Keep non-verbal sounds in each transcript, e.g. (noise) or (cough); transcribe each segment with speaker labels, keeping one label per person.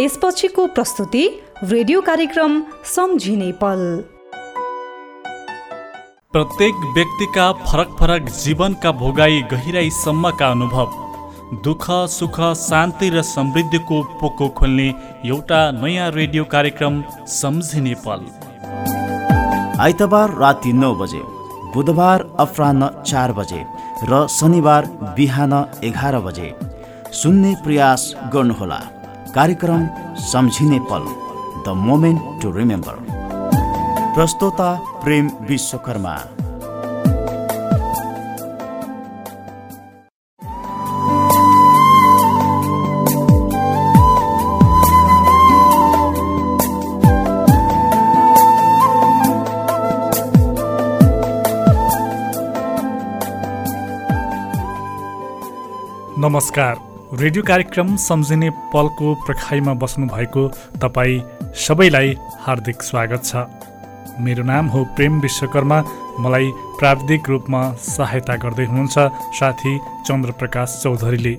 Speaker 1: यसपछिको प्रस्तुति रेडियो कार्यक्रम सम्झिने पल
Speaker 2: प्रत्येक व्यक्तिका फरक फरक जीवनका भोगाई गहिराईसम्मका अनुभव दुःख सुख शान्ति र समृद्धिको पोको खोल्ने एउटा नयाँ रेडियो कार्यक्रम सम्झिने पल
Speaker 3: आइतबार राति नौ बजे बुधबार अपरान्न चार बजे र शनिबार बिहान एघार बजे। सुन्ने प्रयास गर्नुहोला। कार्यक्रम सम्झिने पल द मोमेन्ट टु रिमेम्बर प्रस्तोता प्रेम विश्वकर्मा।
Speaker 2: नमस्कार। रेडियो कार्यक्रम सम्झिने पलको प्रखाइमा बस्नुभएको तपाईँ सबैलाई हार्दिक स्वागत छ। मेरो नाम हो प्रेम विश्वकर्मा। मलाई प्राविधिक रूपमा सहायता गर्दै हुनुहुन्छ साथी चन्द्रप्रकाश चौधरीले।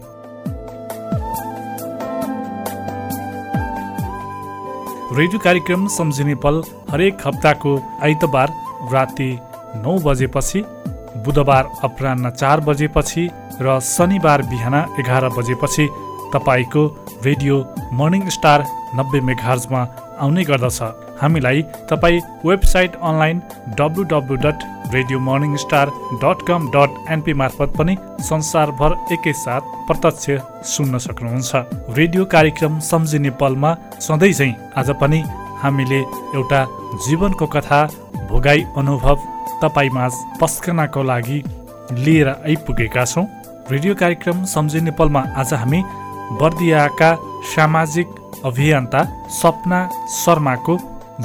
Speaker 2: रेडियो कार्यक्रम सम्झिने पल हरेक हप्ताको आइतबार राति नौ बजेपछि बुधबार अपरान्न चार बजेपछि र शनिबार बिहान एघार बजेपछि तपाईँको रेडियो मर्निङ स्टार नब्बे मेघार्जमा आउने गर्दछ। हामीलाई तपाईँ website online W W dot radio morning star dot com dot NP मार्फत पनि संसारभर एकैसाथ प्रत्यक्ष सुन्न सक्नुहुन्छ। रेडियो कार्यक्रम सम्झिने पलमा सधैँ चाहिँ आज पनि हामीले एउटा जीवनको कथा भोगाई अनुभव तपाईँमा पस्कनको लागि लिएर आइपुगेका छौँ। रेडियो कार्यक्रम सम्झिने पलमा आज हामी बर्दियाका सामाजिक अभियन्ता सपना शर्माको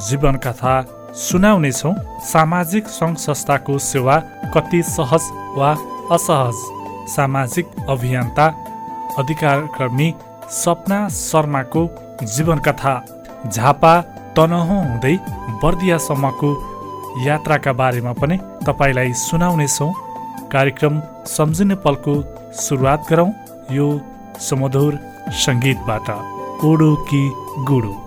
Speaker 2: जीवन कथा सुनाउनेछौँ। सामाजिक सङ्घ संस्थाको सेवा कति सहज वा असहज? सामाजिक अभियन्ता अधिकारकर्मी सपना शर्माको जीवन कथा झापा तनहुँ हुँदै बर्दियासम्मको यात्राका बारेमा पनि तपाईँलाई सुनाउनेछौँ। कार्यक्रम सम्झिने पलको सुरुवात गरौँ यो सुमधुर सङ्गीतबाट ओडो कि गुडो।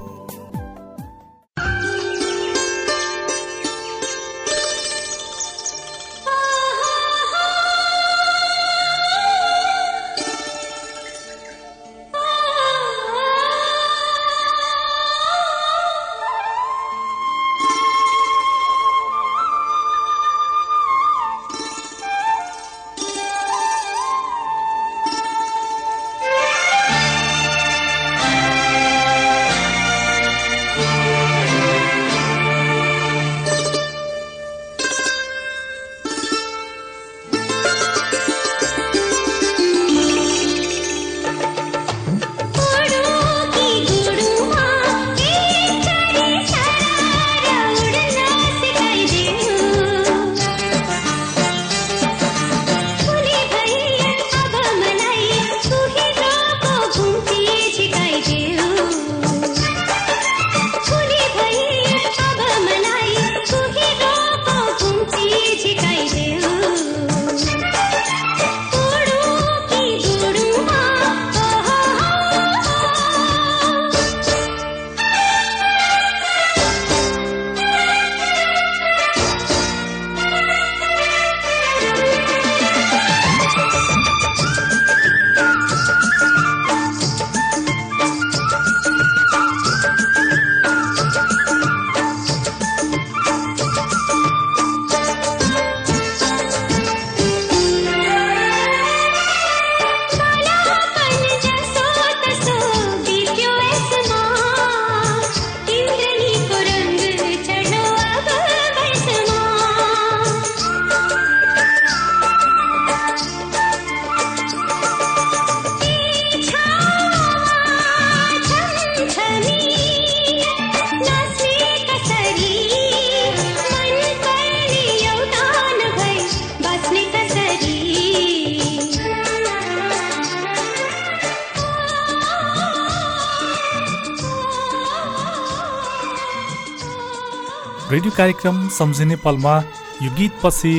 Speaker 2: कार्यक्रम सम्झिने पलमा यो गीतपछि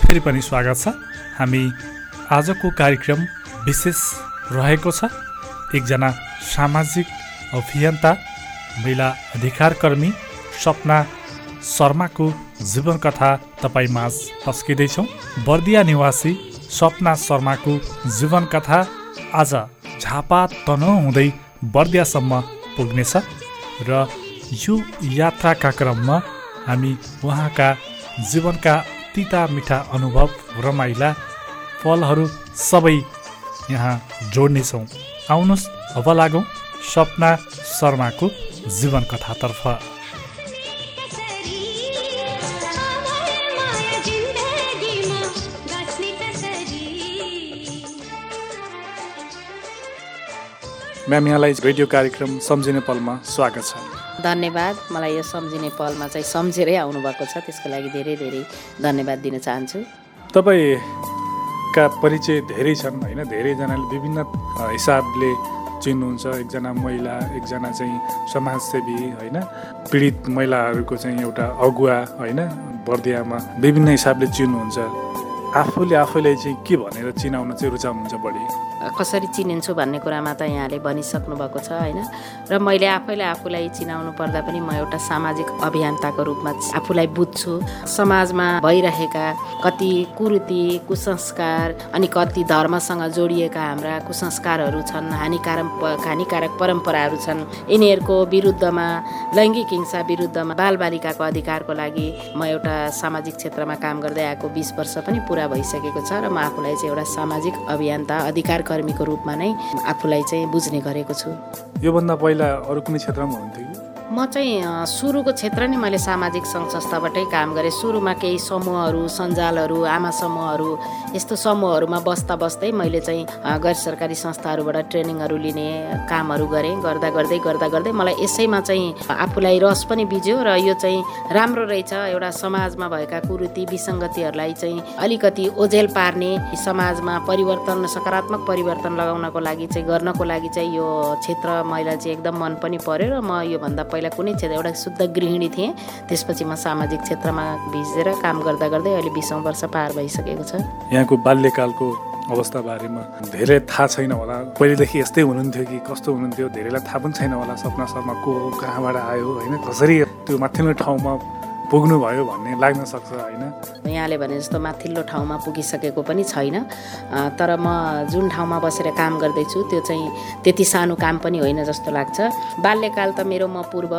Speaker 2: फेरि पनि स्वागत छ। हामी आजको कार्यक्रम विशेष रहेको छ। एकजना सामाजिक अभियन्ता महिला अधिकारकर्मी सपना शर्माको जीवनकथा तपाईँ माझ पस्किँदैछौँ बर्दिया निवासी सपना शर्माको जीवनकथा आज झापा तनहुँ हुँदै बर्दियासम्म पुग्नेछ र यो यात्राका क्रममा हामी उहाँका जीवनका तिता मिठा अनुभव रमाइला फलहरू सबै यहाँ जोड्नेछौँ। आउनुहोस् अब लागौँ सपना शर्माको जीवन कथातर्फ म्याम यहाँलाई रेडियो कार्यक्रम सम्झिने पलमा स्वागत छ।
Speaker 4: धन्यवाद। मलाई यो सम्झिने पलमा चाहिँ सम्झेरै आउनुभएको छ। त्यसको लागि धेरै धेरै धन्यवाद दिन चाहन्छु।
Speaker 2: तपाईँका परिचय धेरै छन् होइन? धेरैजनाले विभिन्न हिसाबले चिन्नुहुन्छ। एकजना महिला एकजना चाहिँ समाजसेवी होइन? पीडित महिलाहरूको चाहिँ एउटा अगुवा होइन? बर्दियामा विभिन्न हिसाबले चिन्नुहुन्छ। आफूले आफैलाई चाहिँ के भनेर चिनाउन चाहिँ रुचाउनुहुन्छ बढी
Speaker 4: कसरी चिनिन्छु भन्ने कुरामा त यहाँले भनिसक्नु भएको छ होइन? र मैले आफैलाई आफूलाई चिनाउनु पर्दा पनि म एउटा सामाजिक अभियन्ताको रूपमा आफूलाई बुझ्छु। समाजमा भइरहेका कति कुरीति कुसंस्कार अनि कति धर्मसँग जोडिएका हाम्रा कुसंस्कारहरू छन् हानिकारक हानिकारक परम्पराहरू छन् यिनीहरूको विरुद्धमा लैङ्गिक हिंसा विरुद्धमा बालबालिकाको अधिकारको लागि म एउटा सामाजिक क्षेत्रमा काम गर्दै आएको बिस वर्ष पनि पुरा भइसकेको छ र म आफूलाई चाहिँ एउटा सामाजिक अभियन्ता अधिकार कर्मीको रूपमा नै आफूलाई चाहिँ बुझ्ने गरेको छु।
Speaker 2: योभन्दा पहिला अरू कुनै क्षेत्रमा हुनुहुन्थ्यो कि?
Speaker 4: म चाहिँ सुरुको क्षेत्र नै मैले सामाजिक सङ्घ संस्थाबाटै काम गरेँ। सुरुमा केही समूहहरू सञ्जालहरू आमा समूहहरू यस्तो समूहहरूमा बस्दा बस्दै मैले चाहिँ गैर सरकारी संस्थाहरूबाट ट्रेनिङहरू लिने कामहरू गरेँ। गर्दा गर्दै गर्दा गर्दै मलाई यसैमा चाहिँ आफूलाई रस पनि बिज्यो र यो चाहिँ राम्रो रहेछ। एउटा समाजमा भएका कुरीति विसङ्गतिहरूलाई चाहिँ अलिकति ओझेल पार्ने समाजमा परिवर्तन सकारात्मक परिवर्तन लगाउनको लागि चाहिँ गर्नको लागि चाहिँ यो क्षेत्र मलाई चाहिँ एकदम मन पनि पर्यो र म योभन्दा पहिला कुनै क्षेत्र एउटा शुद्ध गृहिणी थिएँ। त्यसपछि म सामाजिक क्षेत्रमा भिजेर काम गर्दा गर्दै अहिले बिसौँ वर्ष पार भइसकेको छ।
Speaker 2: यहाँको बाल्यकालको अवस्था बारेमा धेरै थाहा छैन होला। पहिलेदेखि यस्तै हुनुहुन्थ्यो कि कस्तो हुनुहुन्थ्यो? धेरैलाई थाहा पनि छैन होला। सपना शर्मा को हो कहाँबाट आयो होइन? कसरी त्यो माथिल्लो ठाउँमा पुग्नुभयो भन्ने लाग्न सक्छ होइन?
Speaker 4: यहाँले भने जस्तो माथिल्लो ठाउँमा पुगिसकेको पनि छैन। तर म जुन ठाउँमा बसेर काम गर्दैछु त्यो चाहिँ त्यति सानो काम पनि होइन जस्तो लाग्छ। बाल्यकाल त मेरो म पूर्व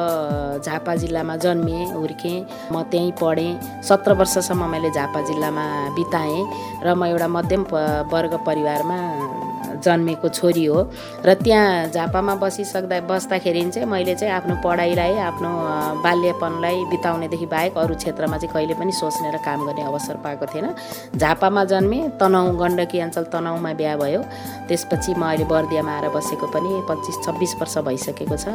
Speaker 4: झापा जिल्लामा जन्मिएँ हुर्केँ। म त्यहीँ पढेँ। सत्र वर्षसम्म मैले झापा जिल्लामा बिताएँ र म एउटा मध्यम वर्ग परिवारमा जन्मेको छोरी हो। र त्यहाँ झापामा बसिसक्दा बस्दाखेरि चाहिँ मैले चाहिँ आफ्नो पढाइलाई आफ्नो बाल्यपनलाई बिताउनेदेखि बाहेक अरू क्षेत्रमा चाहिँ कहिले पनि सोच्ने र काम गर्ने अवसर पाएको थिएन। झापामा जन्मेँ तनहुँ गण्डकी अञ्चल तनहुँमा बिहा भयो। त्यसपछि म अहिले बर्दियामा आएर बसेको पनि पच्चिस छब्बिस वर्ष भइसकेको छ।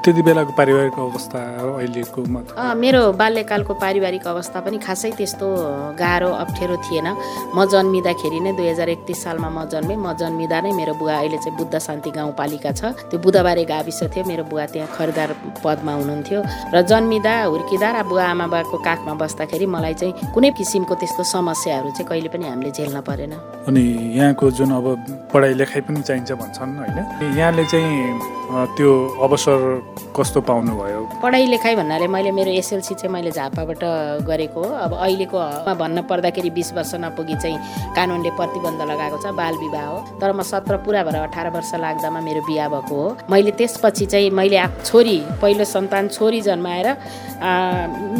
Speaker 2: त्यति बेलाको पारिवारिक अवस्था अहिलेको
Speaker 4: मेरो बाल्यकालको पारिवारिक अवस्था पनि खासै त्यस्तो गाह्रो अप्ठ्यारो थिएन। म जन्मिँदाखेरि नै दुई हजार एकतिस सालमा म जन्मेँ। म जन्मिँदा नै मेरो बुवा अहिले चाहिँ बुद्ध शान्ति गाउँपालिका छ। त्यो बुधबारे गाविस थियो। मेरो बुवा त्यहाँ खरिदार पदमा हुनुहुन्थ्यो। र जन्मिँदा हुर्किँदा र बुवा आमा बाबाको काखमा बस्दाखेरि मलाई चाहिँ कुनै किसिमको त्यस्तो समस्याहरू चाहिँ कहिले पनि हामीले झेल्न परेन।
Speaker 2: अनि यहाँको जुन अब पढाइ लेखाइ पनि चाहिन्छ भन्छन् होइन। यहाँले चाहिँ त्यो अवसर कस्तो पाउनुभयो?
Speaker 4: पढाइ लेखाइ भन्नाले मैले मेरो एसएलसी चाहिँ मैले झापाबाट गरेको हो। अब अहिलेको हकमा भन्न पर्दाखेरि बिस वर्ष नपुगी चाहिँ कानुनले प्रतिबन्ध लगाएको छ बाल विवाह हो। तर म सत्र पुरा भएर अठार वर्ष लाग्दामा मेरो बिहा भएको हो। मैले त्यसपछि चाहिँ मैले छोरी पहिलो सन्तान छोरी जन्माएर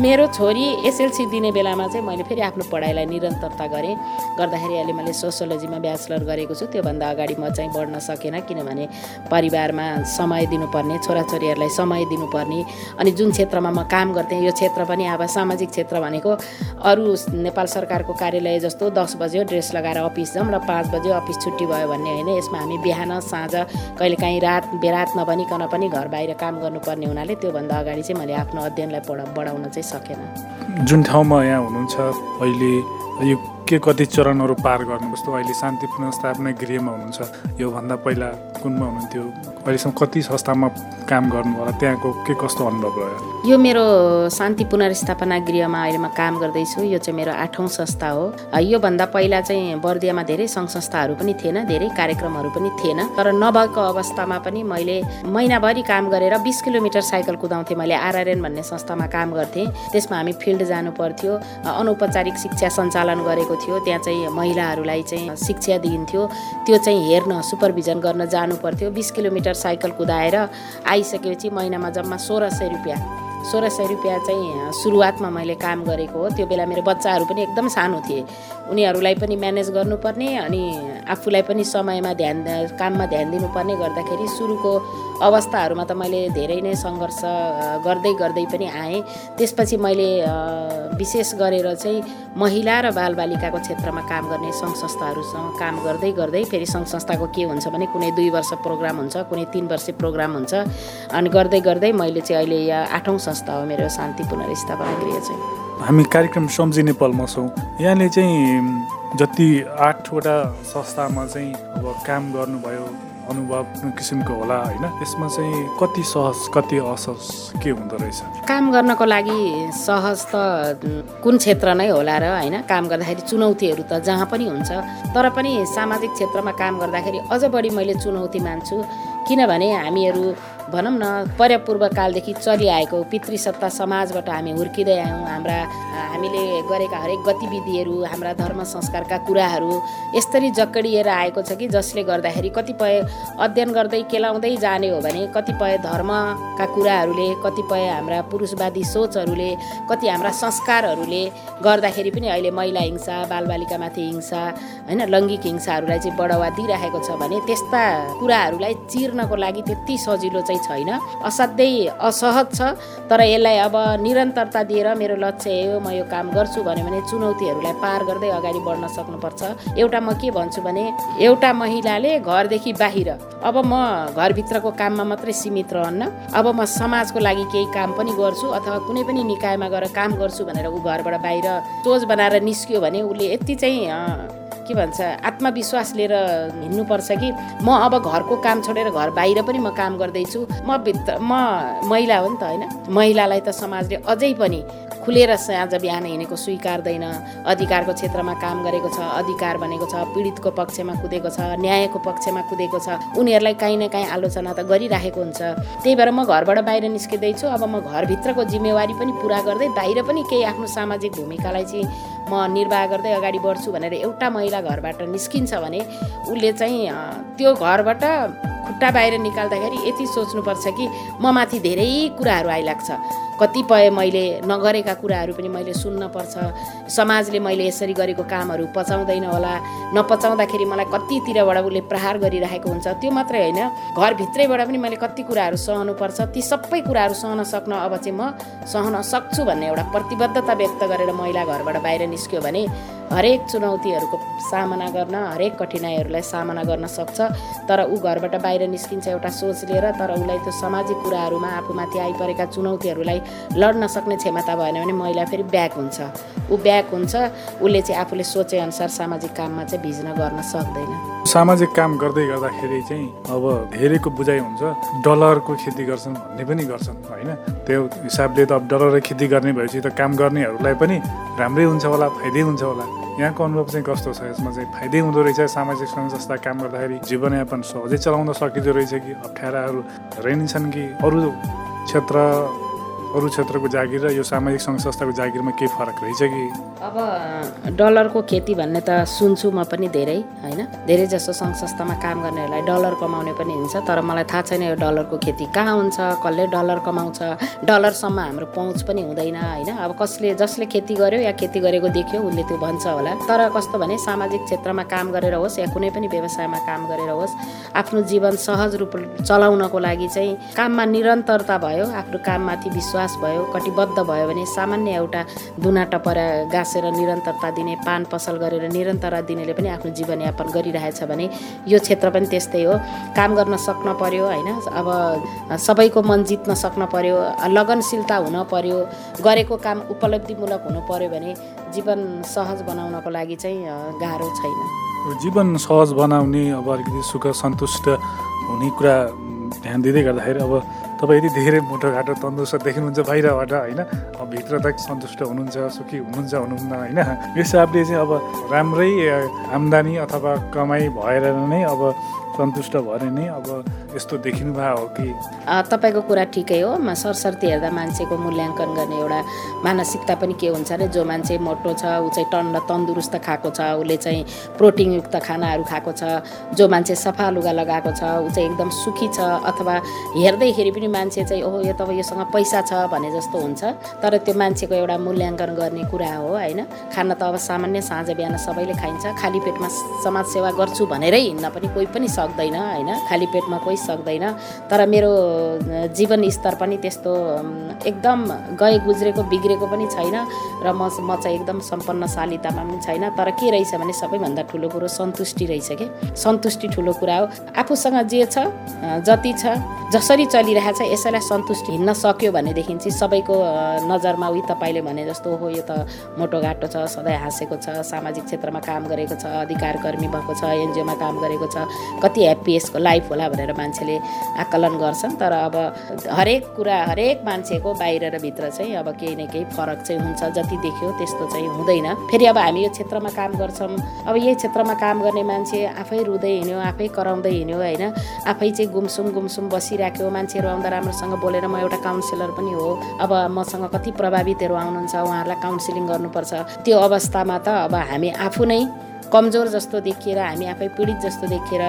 Speaker 4: मेरो छोरी एसएलसी दिने बेलामा चाहिँ मैले फेरि आफ्नो पढाइलाई निरन्तरता गरेँ। गर्दाखेरि अहिले मैले सोसियोलोजीमा ब्याचलर गरेको छु। त्योभन्दा अगाडि म चाहिँ बढ्न सकेन किनभने परिवारमा समय दिनुपर्ने छोराछोरीहरूलाई समय दिनुपर्ने। अनि जुन क्षेत्रमा म काम गर्थेँ यो क्षेत्र पनि अब सामाजिक क्षेत्र भनेको अरू नेपाल सरकारको कार्यालय जस्तो दस बज्यो ड्रेस लगाएर अफिस जाउँ र पाँच बज्यो अफिस छुट्टी भयो भन्ने होइन। यसमा हामी बिहान साँझ कहिलेकाहीँ रात बेरात नभनिकन पनि घर बाहिर काम गर्नुपर्ने हुनाले त्योभन्दा अगाडि चाहिँ मैले आफ्नो अध्ययनलाई बढाउन चाहिँ सकेन।
Speaker 2: जुन ठाउँमा यहाँ हुनुहुन्छ अहिले यो के कति चरणहरू पार गर्नु जस्तो अहिले शान्ति पुनर्स्थापना गृहमा हुनुहुन्छ। योभन्दा पहिला कुनमा हुनुहुन्थ्यो? अहिलेसम्म कति संस्थामा काम गर्नु होला त्यहाँको के कस्तो अनुभव रह्यो
Speaker 4: यो मेरो शान्ति पुनर्स्थापना गृहमा अहिले म काम गर्दैछु। यो चाहिँ मेरो आठौँ संस्था हो। योभन्दा पहिला चाहिँ बर्दियामा धेरै सङ्घ संस्थाहरू पनि थिएन धेरै कार्यक्रमहरू पनि थिएन। तर नभएको अवस्थामा पनि मैले महिनाभरि काम गरेर बिस किलोमिटर साइकल कुदाउँथेँ। मैले आरआरएन भन्ने संस्थामा काम गर्थेँ। त्यसमा हामी फिल्ड जानु पर्थ्यो। अनौपचारिक शिक्षा सञ्चालन गरेको थियो त्यहाँ चाहिँ महिलाहरूलाई चाहिँ शिक्षा दिइन्थ्यो। त्यो चाहिँ हेर्न सुपरभिजन गर्न जानु पर्थ्यो बिस किलोमिटर साइकल कुदाएर आइसकेपछि महिनामा जम्मा सोह्र सय रुपियाँ। सोह्र सय रुपियाँ चाहिँ सुरुवातमा मैले काम गरेको हो। त्यो बेला मेरो बच्चाहरू पनि एकदम सानो थिए। उनीहरूलाई पनि म्यानेज गर्नुपर्ने अनि आफूलाई पनि समयमा ध्यान काममा ध्यान दिनुपर्ने गर्दाखेरि सुरुको अवस्थाहरूमा त मैले धेरै नै सङ्घर्ष गर्दै गर्दै पनि आएँ। त्यसपछि मैले विशेष गरेर चाहिँ महिला र बालबालिकाको क्षेत्रमा काम गर्ने सङ्घ संस्थाहरूसँग काम गर्दै गर्दै फेरि सङ्घ संस्थाको के हुन्छ भने कुनै दुई वर्ष प्रोग्राम हुन्छ कुनै तिन वर्ष प्रोग्राम हुन्छ। अनि गर्दै गर्दै मैले चाहिँ अहिले आठौँ संस्था हो मेरो शान्ति पुनर्स्थापना गृह चाहिँ।
Speaker 2: हामी कार्यक्रम सम्झिने पलमा छौँ। यहाँले चाहिँ जति आठवटा संस्थामा चाहिँ अब काम गर्नुभयो अनुभव किसिमको होला होइन यसमा चाहिँ कति सहज कति असहज के हुँदो रहेछ?
Speaker 4: काम गर्नको लागि सहज त कुन क्षेत्र नै होला र होइन काम गर्दाखेरि चुनौतीहरू त जहाँ पनि हुन्छ। तर पनि सामाजिक क्षेत्रमा काम गर्दाखेरि अझ बढी मैले चुनौती मान्छु। किनभने हामीहरू भनौँ न पर्यपूर्व कालदेखि चलिआएको पितृसत्ता समाजबाट हामी हुर्किँदै आयौँ। हाम्रा हामीले गरेका हरेक गतिविधिहरू हाम्रा धर्म संस्कारका कुराहरू यसरी जक्कडिएर आएको छ कि जसले गर्दाखेरि कतिपय अध्ययन गर्दै केलाउँदै जाने हो भने कतिपय धर्मका कुराहरूले कतिपय हाम्रा पुरुषवादी सोचहरूले कति हाम्रा संस्कारहरूले गर्दाखेरि पनि अहिले महिला हिंसा बालबालिकामाथि हिंसा होइन लैङ्गिक हिंसाहरूलाई चाहिँ बढावा दिइराखेको छ भने त्यस्ता कुराहरूलाई चिर्नको लागि त्यति सजिलो चाहिँ छैन। असाध्यै असहज छ तर यसलाई अब निरन्तरता दिएर मेरो लक्ष्य हो म यो काम गर्छु भन्यो भने चुनौतीहरूलाई पार गर्दै अगाडि बढ्न सक्नुपर्छ। एउटा म के भन्छु भने एउटा महिलाले घरदेखि बाहिर अब म घरभित्रको काममा मात्रै सीमित रहन्न अब म समाजको लागि केही काम पनि गर्छु अथवा कुनै पनि निकायमा गएर काम गर्छु भनेर ऊ घरबाट बाहिर सोच बनाएर निस्कियो भने उसले यति चाहिँ के भन्छ आत्मविश्वास लिएर हिँड्नुपर्छ कि? म अब घरको काम छोडेर घर बाहिर पनि म काम गर्दैछु। म भित्र म महिला हो नि त होइन? महिलालाई त समाजले अझै पनि खुलेर साँझ बिहान हिँडेको स्वीकार्दैन। अधिकारको क्षेत्रमा काम गरेको छ अधिकार भनेको छ पीडितको पक्षमा कुदेको छ न्यायको पक्षमा कुदेको छ। उनीहरूलाई काहीँ न काहीँ आलोचना त गरिराखेको हुन्छ। त्यही भएर म घरबाट बाहिर निस्किँदैछु। अब म घरभित्रको जिम्मेवारी पनि पुरा गर्दै बाहिर पनि केही आफ्नो सामाजिक भूमिकालाई चाहिँ म निर्वाह गर्दै अगाडि बढ्छु भनेर एउटा महिला घरबाट निस्किन्छ भने उसले चाहिँ त्यो घरबाट खुट्टा बाहिर निकाल्दाखेरि यति सोच्नुपर्छ कि म माथि धेरै कुराहरू आइलाग्छ। कतिपय मैले नगरेका कुराहरू पनि मैले सुन्नपर्छ। समाजले मैले यसरी गरेको कामहरू पचाउँदैन होला। नपचाउँदाखेरि मलाई कतितिरबाट उसले प्रहार गरिरहेको हुन्छ त्यो मात्रै होइन। घरभित्रैबाट पनि मैले कति कुराहरू सहनुपर्छ ती सबै कुराहरू सहन सक्न अब चाहिँ म सहन सक्छु भन्ने एउटा प्रतिबद्धता व्यक्त गरेर महिला घरबाट बाहिर निस्क्यो भने हरेक चुनौतीहरूको सामना गर्न हरेक कठिनाइहरूलाई सामना गर्न सक्छ। तर ऊ घरबाट बाहिर निस्किन्छ एउटा सोच लिएर तर उसलाई त्यो सामाजिक कुराहरूमा आफूमाथि आइपरेका चुनौतीहरूलाई लड्न सक्ने क्षमता भएन भने महिला फेरि ब्याक हुन्छ। ऊ ब्याक हुन्छ उसले चाहिँ आफूले सोचेअनुसार सामाजिक काममा चाहिँ भिज्न गर्न सक्दैन।
Speaker 2: सामाजिक काम गर्दै गर्दाखेरि चाहिँ अब धेरैको बुझाइ हुन्छ डलरको खेती गर्छन् भन्ने पनि गर्छन् होइन? त्यो हिसाबले त अब डलर खेती गर्ने भएपछि त काम गर्नेहरूलाई पनि राम्रै हुन्छ होला फाइदै हुन्छ होला। यहाँको अनुभव चाहिँ कस्तो छ यसमा चाहिँ फाइदै हुँदो रहेछ सामाजिक सङ्घ संस्था काम गर्दाखेरि जीवनयापन सहजै चलाउन सकिँदो रहेछ कि अप्ठ्याराहरू धेरै नै छन् कि अरू क्षेत्र अरू क्षेत्रको जागिर र यो सामाजिक सङ्घ संस्थाको जागिरमा केही फरक रहेछ कि?
Speaker 4: अब डलरको खेती भन्ने त सुन्छु म पनि धेरै होइन? धेरै जसो सङ्घ संस्थामा काम गर्नेहरूलाई डलर कमाउने पनि हुन्छ तर मलाई थाहा छैन यो डलरको खेती कहाँ हुन्छ कसले डलर कमाउँछ डलरसम्म हाम्रो पहुँच पनि हुँदैन होइन? अब कसले जसले खेती गर्यो या खेती गरेको देख्यो उसले त्यो भन्छ होला। तर कस्तो भने सामाजिक क्षेत्रमा काम गरेर होस् या कुनै पनि व्यवसायमा काम गरेर होस् आफ्नो जीवन सहज रूप चलाउनको लागि चाहिँ काममा निरन्तरता भयो आफ्नो काममाथि विश्वास विश्वास भयो कटिबद्ध भयो भने सामान्य एउटा दुना टपरा गाँसेर निरन्तरता दिने पान पसल गरेर निरन्तरता दिनेले पनि आफ्नो जीवनयापन गरिरहेछ भने यो क्षेत्र पनि त्यस्तै हो। काम गर्न सक्न पर्यो होइन? अब सबैको मन जित्न सक्न पर्यो लगनशीलता हुन पर्यो गरेको काम उपलब्धिमूलक हुनु पर्यो भने जीवन सहज बनाउनको लागि चाहिँ गाह्रो छैन।
Speaker 2: जीवन सहज बनाउने अब अलिकति सुख सन्तुष्ट हुने कुरा ध्यान दिँदै गर्दाखेरि अब तपाईँ यदि धेरै मोटोघाटो तन्दुरुस्त देखिनुहुन्छ बाहिरबाट होइन? भित्र त सन्तुष्ट हुनुहुन्छ सुखी हुनुहुन्छ हुनुहुन्न होइन? यस हिसाबले चाहिँ अब राम्रै आम्दानी अथवा कमाइ भएर नै अब सन्तुष्ट भएर नै अब यस्तो देखिनु भएको हो कि?
Speaker 4: तपाईँको कुरा ठिकै हो। म सरसर्ती हेर्दा मान्छेको मूल्याङ्कन गर्ने एउटा मानसिकता पनि के हुन्छ अरे जो मान्छे मोटो छ ऊ चाहिँ टन्न तन्दुरुस्त खाएको छ उसले चाहिँ प्रोटिनयुक्त खानाहरू खाएको छ जो मान्छे सफा लुगा लगाएको छ ऊ चाहिँ एकदम सुखी छ अथवा हेर्दैखेरि पनि मान्छे चाहिँ ओहो यो त योसँग पैसा छ भने जस्तो हुन्छ। तर त्यो मान्छेको एउटा मूल्याङ्कन गर्ने कुरा हो होइन? खाना त अब सामान्य साँझ बिहान सबैले खाइन्छ खाली पेटमा समाज सेवा गर्छु भनेरै हिँड्न पनि कोही पनि सक्दैन होइन? खाली पेटमा कोही सक्दैन। तर मेरो जीवन स्तर पनि त्यस्तो एकदम गए गुज्रेको बिग्रेको पनि छैन र म म चाहिँ एकदम सम्पन्नशालितामा पनि छैन। तर के रहेछ भने सबैभन्दा ठुलो कुरो सन्तुष्टि रहेछ कि? सन्तुष्टि ठुलो कुरा हो। आफूसँग जे छ जति छ जसरी चलिरहेछ यसैलाई सन्तुष्टि हिँड्न सक्यो भनेदेखि चाहिँ सबैको नजरमा उही तपाईँले भने जस्तो हो यो त मोटोघाटो छ सधैँ हाँसेको छ सामाजिक क्षेत्रमा काम गरेको छ अधिकार कर्मी भएको छ एनजिओमा काम गरेको छ। कति ह्याप्पिएसको लाइफ होला भनेर मान्छेले आकलन गर्छन्। तर अब हरेक कुरा हरेक मान्छेको बाहिर र भित्र चाहिँ अब केही न केही फरक चाहिँ हुन्छ। जति देख्यो त्यस्तो चाहिँ हुँदैन। फेरि अब हामी यो क्षेत्रमा काम गर्छौँ। अब यही क्षेत्रमा काम गर्ने मान्छे आफै रुँदै हिँड्यो आफै कराउँदै हिँड्यो होइन? आफै चाहिँ गुमसुम गुमसुम बसिराख्यो। मान्छेहरू आउँदा राम्रोसँग बोलेर म एउटा काउन्सिलर पनि हो। अब मसँग कति प्रभावितहरू आउनुहुन्छ उहाँहरूलाई काउन्सिलिङ गर्नुपर्छ। त्यो अवस्थामा त अब हामी आफू नै कमजोर जस्तो देखिएर हामी आफै पीडित जस्तो देखिएर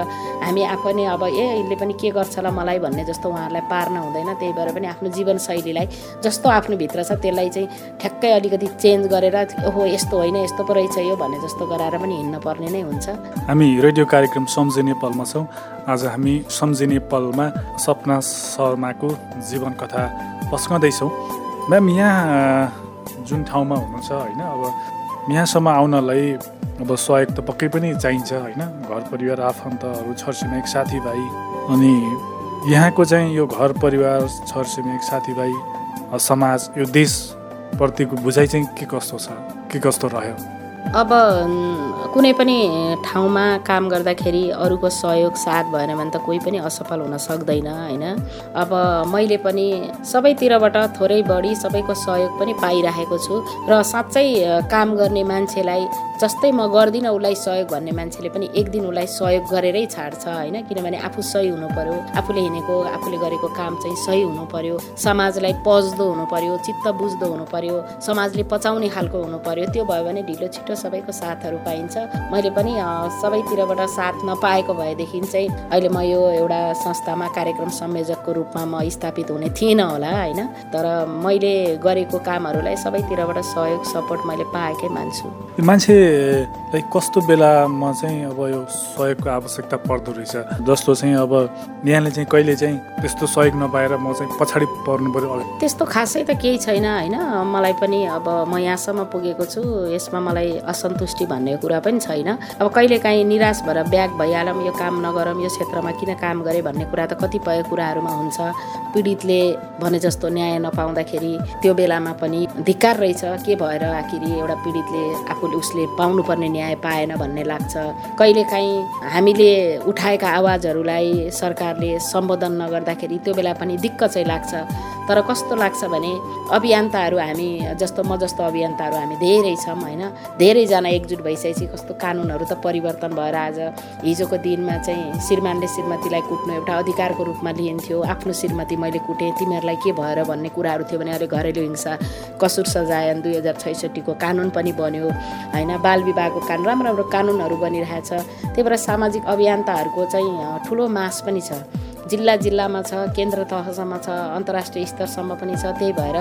Speaker 4: हामी आफै नै अब ए यसले पनि के गर्छ होला मलाई भन्ने जस्तो उहाँहरूलाई पार्न हुँदैन। त्यही भएर पनि आफ्नो जीवनशैलीलाई जस्तो आफ्नो भित्र छ त्यसलाई चाहिँ ठ्याक्कै अलिकति चेन्ज गरेर ओहो यस्तो होइन यस्तो पो रहेछ यो भन्ने जस्तो गराएर पनि हिँड्न पर्ने नै हुन्छ।
Speaker 2: हामी रेडियो कार्यक्रम सम्झे नेपालमा छौँ। आज हामी सम्झे नेपालमा सपना शर्माको जीवन कथा पस्कँदैछौँ। म्याम यहाँ जुन ठाउँमा हुनुहुन्छ होइन अब यहाँसम्म आउनलाई अब सहयोग त पक्कै पनि चाहिन्छ होइन? घर परिवार आफन्तहरू छरछिमेक साथीभाइ अनि यहाँको चाहिँ यो घर परिवार छरछिमेक साथीभाइ समाज यो देशप्रतिको बुझाइ चाहिँ के कस्तो छ के कस्तो रह्यो?
Speaker 4: अब कुनै पनि ठाउँमा काम गर्दाखेरि अरूको सहयोग साथ भएन भने त कोही पनि असफल हुन सक्दैन होइन? अब मैले पनि सबैतिरबाट थोरै बढी सबैको सहयोग पनि पाइरहेको छु र साँच्चै काम गर्ने मान्छेलाई जस्तै म गर्दिनँ उसलाई सहयोग भन्ने मान्छेले पनि एक दिन उसलाई सहयोग गरेरै छाड्छ होइन? किनभने आफू सही हुनु पर्यो आफूले हिँडेको आफूले गरेको काम चाहिँ सही हुनु पर्यो समाजलाई पच्दो हुनु पर्यो चित्त बुझ्दो हुनु पर्यो समाजले पचाउने खालको हुनु पर्यो त्यो भयो भने ढिलो छिटो सबैको साथहरू पाइन्छ। मैले पनि सबैतिरबाट साथ नपाएको भएदेखि चाहिँ अहिले म यो एउटा संस्थामा कार्यक्रम संयोजकको रूपमा म स्थापित हुने थिइनँ होला होइन? तर मैले गरेको कामहरूलाई सबैतिरबाट सहयोग सपोर्ट मैले पाएकै मान्छु।
Speaker 2: मान्छेलाई कस्तो बेलामा चाहिँ अब यो सहयोगको आवश्यकता पर्दो रहेछ? जस्तो चाहिँ अब यहाँले चाहिँ कहिले चाहिँ त्यस्तो सहयोग नपाएर म चाहिँ पछाडि पर्नु पऱ्यो अगाडि
Speaker 4: त्यस्तो खासै त केही छैन होइन? मलाई पनि अब म यहाँसम्म पुगेको छु। यसमा मलाई असन्तुष्टि भन्ने कुरा पनि छैन। अब कहिलेकाहीँ निराश भएर ब्याग भइहालौँ यो काम नगरौँ यो क्षेत्रमा किन काम गरेँ भन्ने कुरा त कतिपय कुराहरूमा हुन्छ। पीडितले भने जस्तो न्याय नपाउँदाखेरि त्यो बेलामा पनि धिक्कार रहेछ। के भएर आखिर एउटा पीडितले आफूले उसले पाउनुपर्ने न्याय पाएन भन्ने लाग्छ। कहिलेकाहीँ हामीले उठाएका आवाजहरूलाई सरकारले सम्बोधन नगर्दाखेरि त्यो बेला पनि दिक्क चाहिँ लाग्छ। तर कस्तो लाग्छ भने अभियन्ताहरू हामी जस्तो म जस्तो अभियन्ताहरू हामी धेरै छौँ होइन? धेरैजना एकजुट भइसकेपछि कस्तो कानुनहरू त परिवर्तन भएर आज हिजोको दिनमा चाहिँ श्रीमानले श्रीमतीलाई कुट्नु एउटा अधिकारको रूपमा लिइन्थ्यो आफ्नो श्रीमती मैले कुटेँ तिमीहरूलाई के भएर भन्ने कुराहरू थियो भने अहिले घरेलु हिंसा कसुर सजायन दुई हजार छैसठीको कानुन पनि बन्यो होइन? बाल विवाहको कानुन राम्रो राम्रो कानुनहरू बनिरहेछ। त्यही भएर सामाजिक अभियन्ताहरूको चाहिँ ठुलो मास पनि छ। जिल्ला जिल्लामा छ केन्द्र तहसम्म छ अन्तर्राष्ट्रिय स्तरसम्म पनि छ त्यही भएर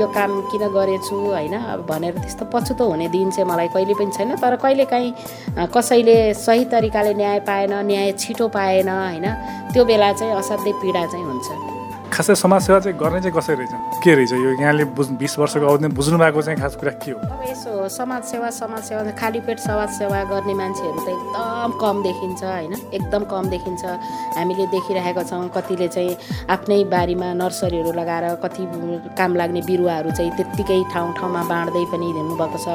Speaker 4: यो काम किन गरेछु होइन? अब भनेर त्यस्तो पछुतो हुने दिन चाहिँ मलाई कहिले पनि छैन तर कहिलेकाहीँ कसैले सही तरिकाले न्याय पाएन न्याय छिटो पाएन होइन? त्यो बेला चाहिँ असाध्यै पीडा चाहिँ हुन्छ।
Speaker 2: खासै समाजसेवा चाहिँ गर्ने चाहिँ कसरी रहेछ? के रहेछ? यो यहाँले बुझ बिस वर्षको अवधिमा बुझ्नु भएको चाहिँ खास कुरा के हो?
Speaker 4: अब यसो समाजसेवा समाजसेवा खाली पेट समाजसेवा गर्ने मान्छेहरू त एकदम कम देखिन्छ होइन? एकदम कम देखिन्छ। हामीले देखिरहेका छौँ कतिले चाहिँ आफ्नै बारीमा नर्सरीहरू लगाएर कति काम लाग्ने बिरुवाहरू चाहिँ त्यत्तिकै ठाउँ ठाउँमा बाँड्दै पनि हिँड्नुभएको छ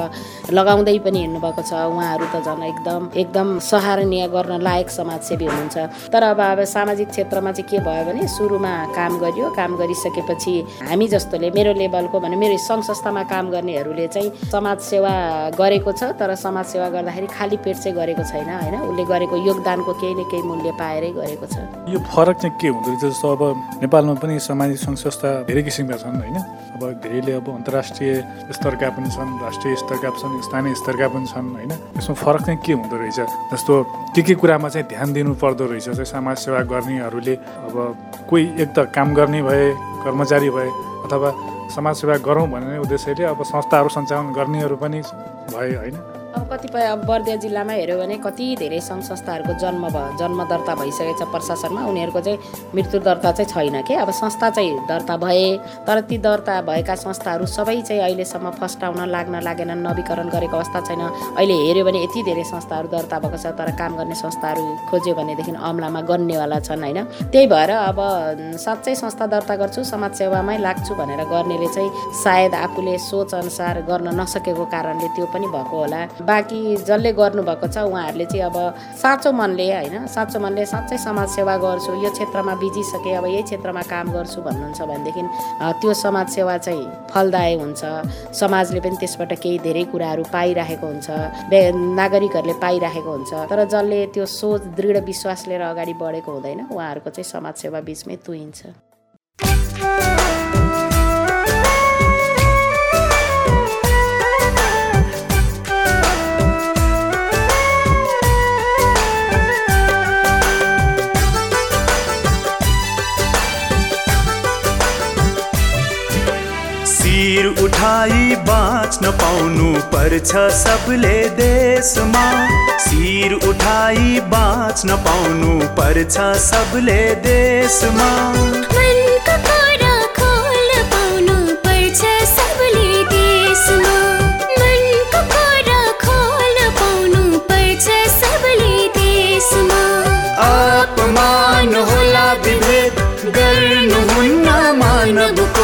Speaker 4: लगाउँदै पनि हिँड्नुभएको छ। उहाँहरू त झन् एकदम एकदम सराहनीय गर्न लायक समाजसेवी हुनुहुन्छ। तर अब अब सामाजिक क्षेत्रमा चाहिँ के भयो भने सुरुमा काम गरियो काम गरिसकेपछि हामी जस्तोले मेरो लेभलको भने मेरो सङ्घ संस्थामा काम गर्नेहरूले चाहिँ समाजसेवा गरेको छ तर समाजसेवा गर्दाखेरि खाली पेट चाहिँ गरेको छैन होइन? उसले गरेको योगदानको केही न केही मूल्य पाएरै गरेको छ।
Speaker 2: यो फरक चाहिँ के हुँदो रहेछ? जस्तो अब नेपालमा पनि सामाजिक सङ्घ संस्था धेरै किसिमका छन् होइन? अब धेरैले अब अन्तर्राष्ट्रिय स्तरका पनि छन् राष्ट्रिय स्तरका पनि छन् स्थानीय स्तरका पनि छन् होइन? यसमा फरक चाहिँ के हुँदो रहेछ? जस्तो के के कुरामा चाहिँ ध्यान दिनु पर्दो रहेछ? चाहिँ समाजसेवा गर्नेहरूले अब कोही एक त काम गर्ने भए कर्मचारी भए अथवा समाजसेवा गरौँ भन्ने उद्देश्यले अब संस्थाहरू सञ्चालन गर्नेहरू पनि भए होइन?
Speaker 4: अब कतिपय अब बर्दिया जिल्लामा हेऱ्यो भने कति धेरै सङ्घ संस्थाहरूको जन्म भयो जन्म दर्ता भइसकेको छ प्रशासनमा। उनीहरूको चाहिँ मृत्यु दर्ता चाहिँ छैन के? अब संस्था चाहिँ दर्ता भए तर ती दर्ता भएका संस्थाहरू सबै चाहिँ अहिलेसम्म फस्टाउन लाग्न लागेनन् नवीकरण गरेको अवस्था छैन। अहिले हेऱ्यो भने यति धेरै संस्थाहरू दर्ता भएको छ तर काम गर्ने संस्थाहरू खोज्यो भनेदेखि अमलामा गन्नेवाला छन् होइन? त्यही भएर अब साँच्चै संस्था दर्ता गर्छु समाजसेवामै लाग्छु भनेर गर्नेले चाहिँ सायद आफूले सोच अनुसार गर्न नसकेको कारणले त्यो पनि भएको होला। बाँकी जसले गर्नुभएको छ उहाँहरूले चाहिँ अब साँचो मनले होइन साँचो मनले साँच्चै समाजसेवा गर्छु यो क्षेत्रमा बिजिसकेँ अब यही क्षेत्रमा काम गर्छु भन्नुहुन्छ भनेदेखि त्यो समाजसेवा चाहिँ फलदायी हुन्छ। समाजले पनि त्यसबाट केही धेरै कुराहरू पाइरहेको हुन्छ नागरिकहरूले पाइरहेको हुन्छ। तर जसले त्यो सोच दृढ विश्वास लिएर अगाडि बढेको हुँदैन उहाँहरूको चाहिँ समाजसेवा बिचमै तुइन्छ।
Speaker 5: उठाई बाँच्न पाउनु पर्छ सबले देशमा। शिर उठाई बाँच्न पाउनु पर्छ सबले देशमा। अपमान होला विभेद गर्नुहुन्न धरती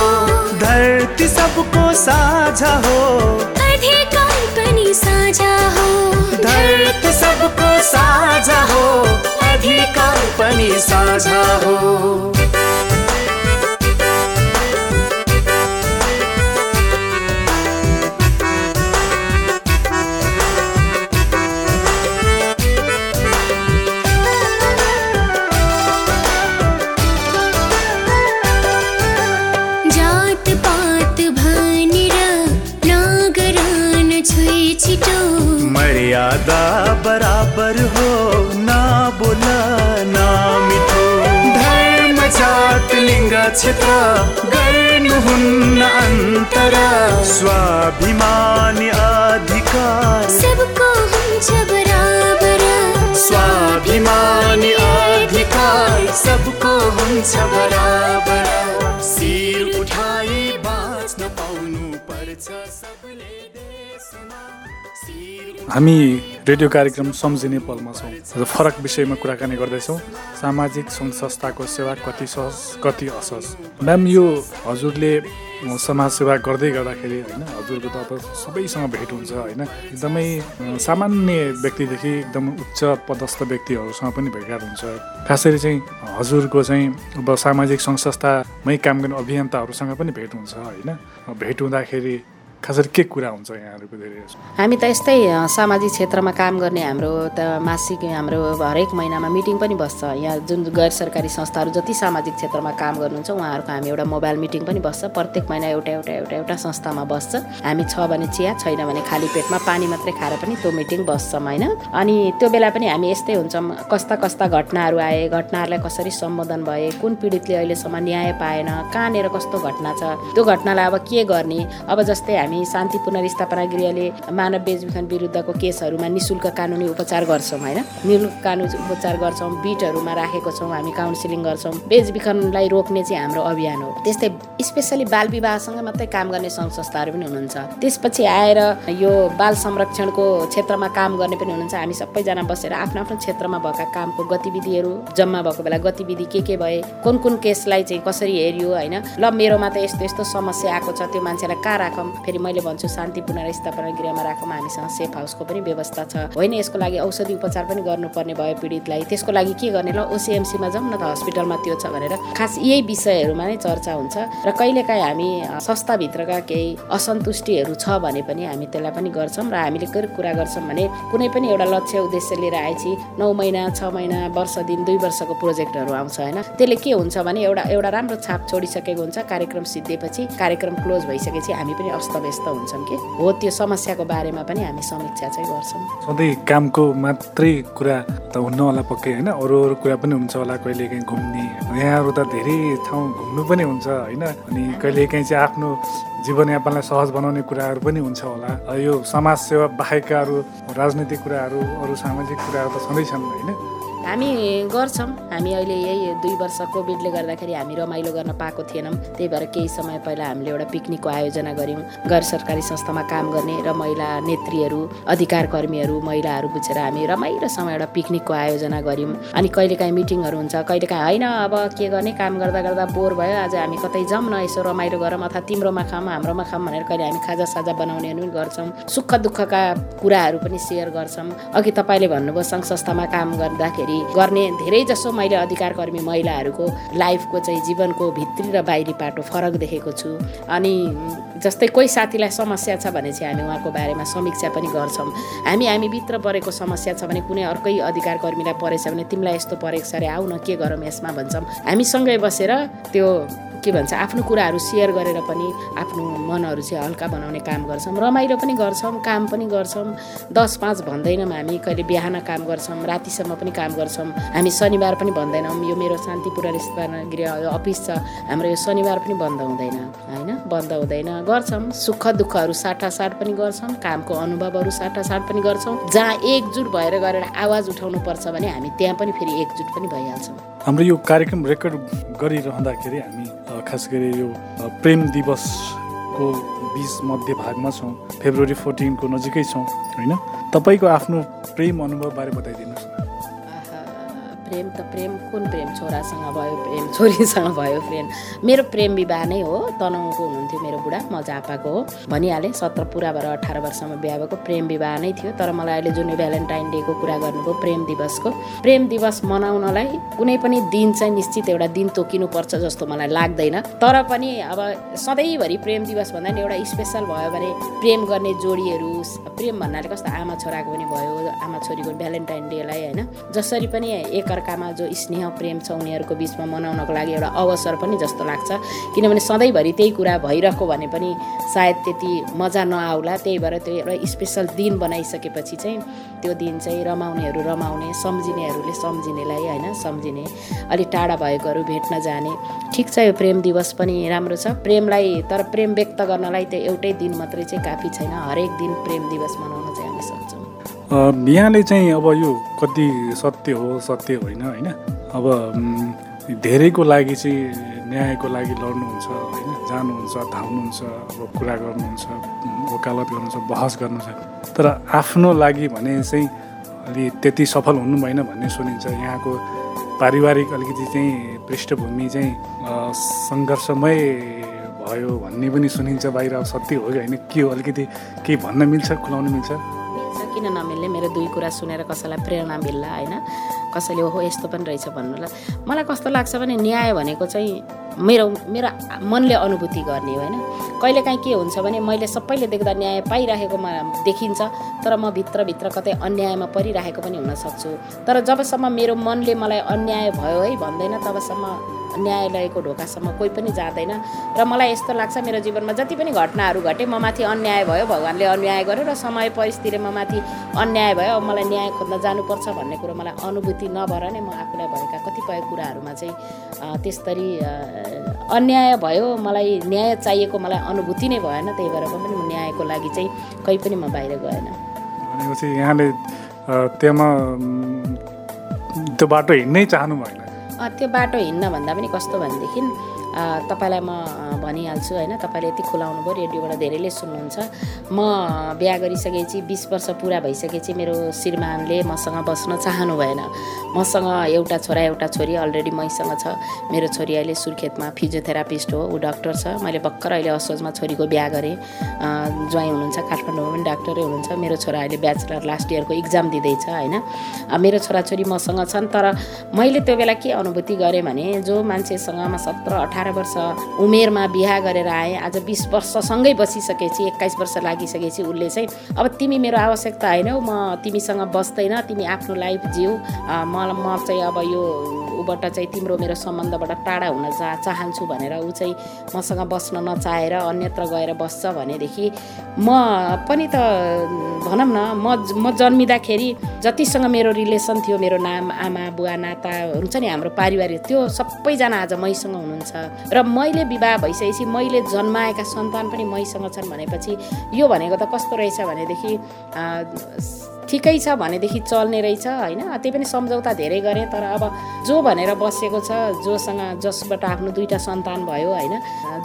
Speaker 5: सबको साझा हो।
Speaker 6: अधिकार पनि साझा हो।
Speaker 5: दर्द सबको साझा हो। अधिकार पनि साझा हो। क्षेत्र गर्नुहुन्न अन्तर स्वाभिमानी अधिकार
Speaker 6: सबको हुन्छ बराबर
Speaker 5: स्वाभिमानी अधिकार सबको हुन्छ बराबर शिर उठाई बाँच्न पाउनु पर्छ सबले देशमा
Speaker 2: हामी रेडियो कार्यक्रम सम्झिने पलमा छौँ। आज फरक विषयमा कुराकानी गर्दैछौँ। सामाजिक सङ्घ संस्थाको सेवा कति सहज कति असहज? म्याम यो हजुरले समाजसेवा गर्दै गर्दाखेरि होइन हजुरको त अब सबैसँग भेट हुन्छ होइन। एकदमै सामान्य व्यक्तिदेखि एकदम उच्च पदस्थ व्यक्तिहरूसँग पनि भेटघाट हुन्छ। खास गरी चाहिँ हजुरको चाहिँ अब सामाजिक सङ्घ संस्थामै काम गर्ने अभियन्ताहरूसँग पनि भेट हुन्छ होइन। भेट हुँदाखेरि के कुरा हुन्छ यहाँहरूको धेरै?
Speaker 4: हामी त यस्तै सामाजिक क्षेत्रमा काम गर्ने हाम्रो त मासिक हाम्रो हरेक महिनामा मिटिङ पनि बस्छ। यहाँ जुन गैर सरकारी संस्थाहरू जति सामाजिक क्षेत्रमा काम गर्नुहुन्छ उहाँहरूको हामी एउटा मोबाइल मिटिङ पनि बस्छ। प्रत्येक महिना एउटा एउटा एउटा एउटा संस्थामा बस्छ। हामी छ भने चिया छैन भने खाली पेटमा पानी मात्रै खाएर पनि त्यो मिटिङ बस्छौँ होइन? अनि त्यो बेला पनि हामी यस्तै हुन्छौँ। कस्ता कस्ता घटनाहरू आए घटनाहरूलाई कसरी सम्बोधन भए कुन पीडितले अहिलेसम्म न्याय पाएन कहाँनिर कस्तो घटना छ त्यो घटनालाई अब के गर्ने? अब जस्तै हामी हामी शान्ति पुनर्स्थापना गृहले मानव बेचबिखन विरुद्धको केसहरूमा निशुल्क कानुनी उपचार गर्छौँ होइन? निशुल्क कानुनी उपचार गर्छौँ बिटहरूमा राखेको छौँ हामी काउन्सिलिङ गर्छौँ। बेचबिखनलाई रोक्ने चाहिँ हाम्रो अभियान हो। त्यस्तै स्पेसली बाल विवाहसँग मात्रै काम गर्ने सङ्घ संस्थाहरू पनि हुनुहुन्छ। त्यसपछि आएर यो बाल संरक्षणको क्षेत्रमा काम गर्ने पनि हुनुहुन्छ। हामी सबैजना बसेर आफ्नो आफ्नो क्षेत्रमा भएका कामको गतिविधिहरू जम्मा भएको बेला गतिविधि के के भए कुन कुन केसलाई चाहिँ कसरी हेऱ्यो होइन? ल मेरोमा त यस्तो यस्तो समस्या आएको छ त्यो मान्छेलाई कहाँ राखौँ? फेरि मैले भन्छु शान्ति पुनर्स्थापना गृहमा राखौँ हामीसँग सेफ हाउसको पनि व्यवस्था छ। होइन यसको लागि औषधि उपचार पनि गर्नुपर्ने भयो पीडितलाई। त्यसको लागि के गर्ने ल ओसिएमसीमा जाउँ न त हस्पिटलमा त्यो छ भनेर। खास यही विषयहरूमा नै चर्चा हुन्छ र कहिलेकाहीँ हामी संस्थाभित्रका केही असन्तुष्टिहरू छ भने पनि हामी त्यसलाई पनि गर्छौँ र हामीले के कुरा गर्छौँ भने कुनै पनि एउटा लक्ष्य उद्देश्य लिएर आएपछि नौ महिना छ महिना वर्ष दिन दुई वर्षको प्रोजेक्टहरू आउँछ होइन? त्यसले के हुन्छ भने एउटा एउटा राम्रो छाप छोडिसकेको हुन्छ कार्यक्रम सिद्धिएपछि कार्यक्रम क्लोज भइसकेपछि हामी पनि अस्तव्यस्त हुन्छौँ कि? हो त्यो समस्याको बारेमा पनि हामी समीक्षा चाहिँ गर्छौँ।
Speaker 2: सधैँ कामको मात्रै कुरा त हुन्न होला पक्कै होइन? अरू अरू कुरा पनि हुन्छ होला कहिले काहीँ घुम्ने। यहाँहरू त धेरै ठाउँ घुम्नु पनि हुन्छ होइन? अनि कहिले काहीँ चाहिँ आफ्नो जीवनयापनलाई सहज बनाउने कुराहरू पनि हुन्छ होला। यो समाज सेवा बाहेकका अरू राजनीतिक कुराहरू अरू सामाजिक कुराहरू त छँदैछन् होइन?
Speaker 4: हामी गर्छौँ। हामी अहिले यही दुई वर्ष कोभिडले गर्दाखेरि हामी रमाइलो गर्न पाएको थिएनौँ। त्यही भएर केही समय पहिला हामीले एउटा पिकनिकको आयोजना गऱ्यौँ। गैर सरकारी संस्थामा काम गर्ने र महिला नेत्रीहरू अधिकार कर्मीहरू महिलाहरू बुझेर हामी रमाइलोसँग एउटा पिकनिकको आयोजना गऱ्यौँ। अनि कहिलेकाहीँ मिटिङहरू हुन्छ कहिलेकाहीँ होइन अब के गर्ने काम गर्दा गर्दा बोर भयो। आज हामी कतै जाउँ न यसो रमाइलो गरौँ अथवा तिम्रोमा खाऊँ हाम्रोमा खाऊँ भनेर कहिले हामी खाजा साजा बनाउने पनि गर्छौँ। सुख दुःखका कुराहरू पनि सेयर गर्छौँ। अघि तपाईँले भन्नुभयो सङ्घ संस्थामा काम गर्दाखेरि गर्ने धेरै जसो मैले अधिकार कर्मी महिलाहरूको लाइफको चाहिँ जीवनको भित्री र बाहिरी पाटो फरक देखेको छु। अनि जस्तै कोही साथीलाई समस्या छ भने चाहिँ हामी उहाँको बारेमा समीक्षा पनि गर्छौँ। हामी हामीभित्र परेको समस्या छ भने कुनै अर्कै अधिकार कर्मीलाई परेछ भने तिमीलाई यस्तो परेको छ अरे आऊ न के गरौँ यसमा भन्छौँ। हामी सँगै बसेर त्यो के भन्छ आफ्नो कुराहरू सेयर गरेर पनि आफ्नो मनहरू चाहिँ हल्का बनाउने काम गर्छौँ। रमाइलो पनि गर्छौँ काम पनि गर्छौँ। दस पाँच भन्दैनौँ हामी कहिले बिहान काम गर्छौँ रातिसम्म पनि काम गर्छौँ। हामी शनिबार पनि भन्दैनौँ यो मेरो शान्ति पुनर्स्थापना गृह अफिस छ हाम्रो यो शनिबार पनि बन्द हुँदैन होइन? बन्द हुँदैन। गर्छौँ सुख दुःखहरू साटासाट पनि गर्छौँ कामको अनुभवहरू साटासाट पनि गर्छौँ। जहाँ एकजुट भएर गरेर आवाज उठाउनु पर्छ भने हामी त्यहाँ पनि फेरि एकजुट पनि भइहाल्छौँ।
Speaker 2: हाम्रो यो कार्यक्रम रेकर्ड गरिरहँदाखेरि हामी खास गरी यो प्रेम दिवसको बिच मध्य भागमा छौँ फेब्रुअरी फोर्टिनको नजिकै छौँ होइन? तपाईँको आफ्नो प्रेम अनुभवबारे बताइदिनुहोस्।
Speaker 4: प्रेम त प्रेम कुन प्रेम? छोरासँग भयो प्रेम (laughs) छोरीसँग भयो प्रेम। मेरो प्रेम विवाह नै हो। तनहुको हुनुहुन्थ्यो मेरो बुढा म झापाको हो। भनिहालेँ सत्र पुरा भएर अठार वर्षमा बिहा भएको प्रेम विवाह नै थियो। तर मलाई अहिले जुन भ्यालेन्टाइन डेको कुरा गर्नुभयो प्रेम दिवसको। प्रेम दिवस मनाउनलाई कुनै पनि दिन चाहिँ निश्चित एउटा दिन तोकिनुपर्छ जस्तो मलाई लाग्दैन। तर पनि अब सधैँभरि प्रेम दिवस भन्दा नि एउटा स्पेसल भयो भने प्रेम गर्ने जोडीहरू प्रेम भन्नाले कस्तो आमा छोराको पनि भयो आमा छोरीको भ्यालेन्टाइन डेलाई होइन? जसरी पनि एकअर्कामा जो स्नेह प्रेम छ उनीहरूको बिचमा मनाउनको लागि एउटा अवसर पनि जस्तो लाग्छ। किनभने सधैँभरि त्यही कुरा भइरहेको भने पनि सायद त्यति मजा नआउला। त्यही भएर त्यो एउटा स्पेसल दिन बनाइसकेपछि चाहिँ त्यो दिन चाहिँ रमाउनेहरू रमाउने सम्झिनेहरूले सम्झिनेलाई होइन सम्झिने अलिक टाढा भएकोहरू भेट्न जाने। ठिक छ यो प्रेम दिवस पनि राम्रो छ। प्रेमलाई तर प्रेम व्यक्त गर्नलाई त्यो एउटै दिन मात्रै चाहिँ काफी छैन। हरेक दिन प्रेम दिवस मनाउन
Speaker 2: यहाँले चाहिँ अब यो कति सत्य हो सत्य होइन होइन? अब धेरैको लागि चाहिँ न्यायको लागि लड्नुहुन्छ होइन? जानुहुन्छ धाउनुहुन्छ अब कुरा गर्नुहुन्छ वकालत गर्नुहुन्छ बहस गर्नुहुन्छ। तर आफ्नो लागि भने चाहिँ अलि त्यति सफल हुनु भएन भन्ने सुनिन्छ। यहाँको पारिवारिक अलिकति चाहिँ पृष्ठभूमि चाहिँ सङ्घर्षमय भयो भन्ने पनि सुनिन्छ। बाहिर सत्य हो कि होइन के हो अलिकति केही भन्न मिल्छ खुलाउन मिल्छ?
Speaker 4: किन नमिल्ने? मेरो दुई कुरा सुनेर कसैलाई प्रेरणा मिल्ला होइन? कसैले ओहो यस्तो पनि रहेछ भन्नुलाई। मलाई कस्तो लाग्छ भने न्याय भनेको चाहिँ मेरो मेरो मनले अनुभूति गर्ने होइन? कहिलेकाहीँ के हुन्छ भने मैले सबैले देख्दा न्याय पाइराखेकोमा देखिन्छ तर म भित्रभित्र कतै अन्यायमा परिराखेको पनि हुनसक्छु तर जबसम्म मेरो मनले मलाई अन्याय भयो है भन्दैन तबसम्म न्यायालयको ढोकासम्म कोही पनि जाँदैन। र मलाई यस्तो लाग्छ मेरो जीवनमा जति पनि घटनाहरू घटे म माथि अन्याय भयो भगवान्ले अन्याय गर्यो र समय परिस्थितिले म माथि अन्याय भयो अब मलाई न्याय खोज्न जानुपर्छ भन्ने कुरो मलाई अनुभूति नभएर नै म आफूलाई भएका कतिपय कुराहरूमा चाहिँ अ, अन्याय भयो मलाई न्याय चाहिएको मलाई अनुभूति नै भएन त्यही भएर पनि म न्यायको लागि चाहिँ कहीँ पनि म बाहिर गएन।
Speaker 2: भनेपछि यहाँले त्यहाँ त्यो बाटो हिँड्नै चाहनु भएन
Speaker 4: त्यो बाटो हिँड्न भन्दा पनि कस्तो भनेदेखि तपाईँलाई म भनिहाल्छु होइन। तपाईँले यति खुलाउनु भयो रेडियोबाट धेरैले सुन्नुहुन्छ। म बिहा गरिसकेपछि बिस वर्ष पुरा भइसकेपछि मेरो श्रीमानले मसँग बस्न चाहनु भएन मसँग एउटा छोरा एउटा छोरी अलरेडी मैसँग छ। मेरो छोरी अहिले सुर्खेतमा फिजियोथेरापिस्ट हो ऊ डक्टर छ। मैले भर्खर अहिले असोजमा छोरीको बिहा गरेँ। ज्वाइँ हुनुहुन्छ काठमाडौँमा पनि डाक्टरै हुनुहुन्छ। मेरो छोरा अहिले ब्याचलर लास्ट इयरको इक्जाम दिँदैछ होइन। मेरो छोराछोरी मसँग छन् तर मैले त्यो बेला के अनुभूति गरेँ भने जो मान्छेसँग म सत्र अठार वर्ष उमेरमा बिहा गरेर आएँ। आज बिस वर्षसँगै बसिसकेपछि एक्काइस वर्ष लागिसकेपछि उसले चाहिँ अब तिमी मेरो आवश्यकता होइनौ म तिमीसँग बस्दैन तिमी आफ्नो लाइफ जिउ। मलाई म चाहिँ अब यो ऊबाट चाहिँ तिम्रो मेरो सम्बन्धबाट टाढा हुन चा चाहन्छु भनेर ऊ चाहिँ मसँग बस्न नचाहेर अन्यत्र गएर बस्छ भनेदेखि म पनि त भनौँ न म म जन्मिँदाखेरि जतिसँग मेरो रिलेसन थियो मेरो नाम आमा बुवा नाता हुन्छ नि हाम्रो पारिवारिक त्यो सबैजना आज मैसँग हुनुहुन्छ। र मैले विवाह भइसकेपछि मैले जन्माएका सन्तान पनि मैसँग छन् भनेपछि यो भनेको त कस्तो रहेछ भनेदेखि ठिकै छ भनेदेखि चल्ने रहेछ होइन? त्यही पनि सम्झौता धेरै गरेँ तर अब जो भनेर बसेको छ जोसँग जसबाट आफ्नो दुईवटा सन्तान भयो होइन?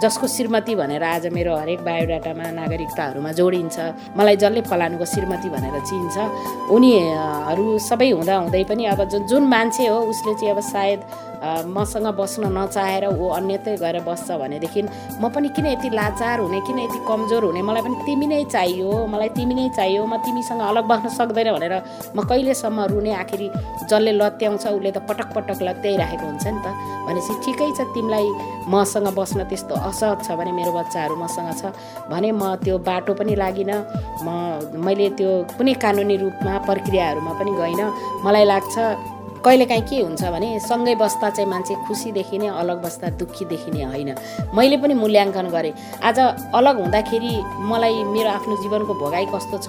Speaker 4: जसको श्रीमती भनेर आज मेरो हरेक बायोडाटामा नागरिकताहरूमा जोडिन्छ मलाई जसले फलानुको श्रीमती भनेर चिन्छ उनीहरू सबै हुँदा हुँदै पनि अब जुन मान्छे हो उसले चाहिँ अब सायद मसँग बस्न नचाहेर ऊ अन्यतै गएर बस्छ भनेदेखि म पनि किन यति लाचार हुने किन यति कमजोर हुने? मलाई पनि तिमी नै चाहियो मलाई तिमी नै चाहियो म तिमीसँग अलग बस्न सक्दैन भनेर म कहिलेसम्म रुने आखिरी जसले लत्याउँछ उसले त पटक पटक लत्याइराखेको हुन्छ नि त। भनेपछि ठिकै छ तिमीलाई मसँग बस्न त्यस्तो असहज छ भने मेरो बच्चाहरू मसँग छ। भने म त्यो बाटो पनि लागिनँ। म मैले त्यो कुनै कानुनी रूपमा प्रक्रियाहरूमा पनि गइनँ। मलाई लाग्छ कहिलेकाहीँ के हुन्छ भने सँगै बस्दा चाहिँ मान्छे खुसी देखिने अलग बस्दा दुःखी देखिने होइन। मैले पनि मूल्याङ्कन गरेँ। आज अलग हुँदाखेरि मलाई मेरो आफ्नो जीवनको भोगाइ कस्तो छ?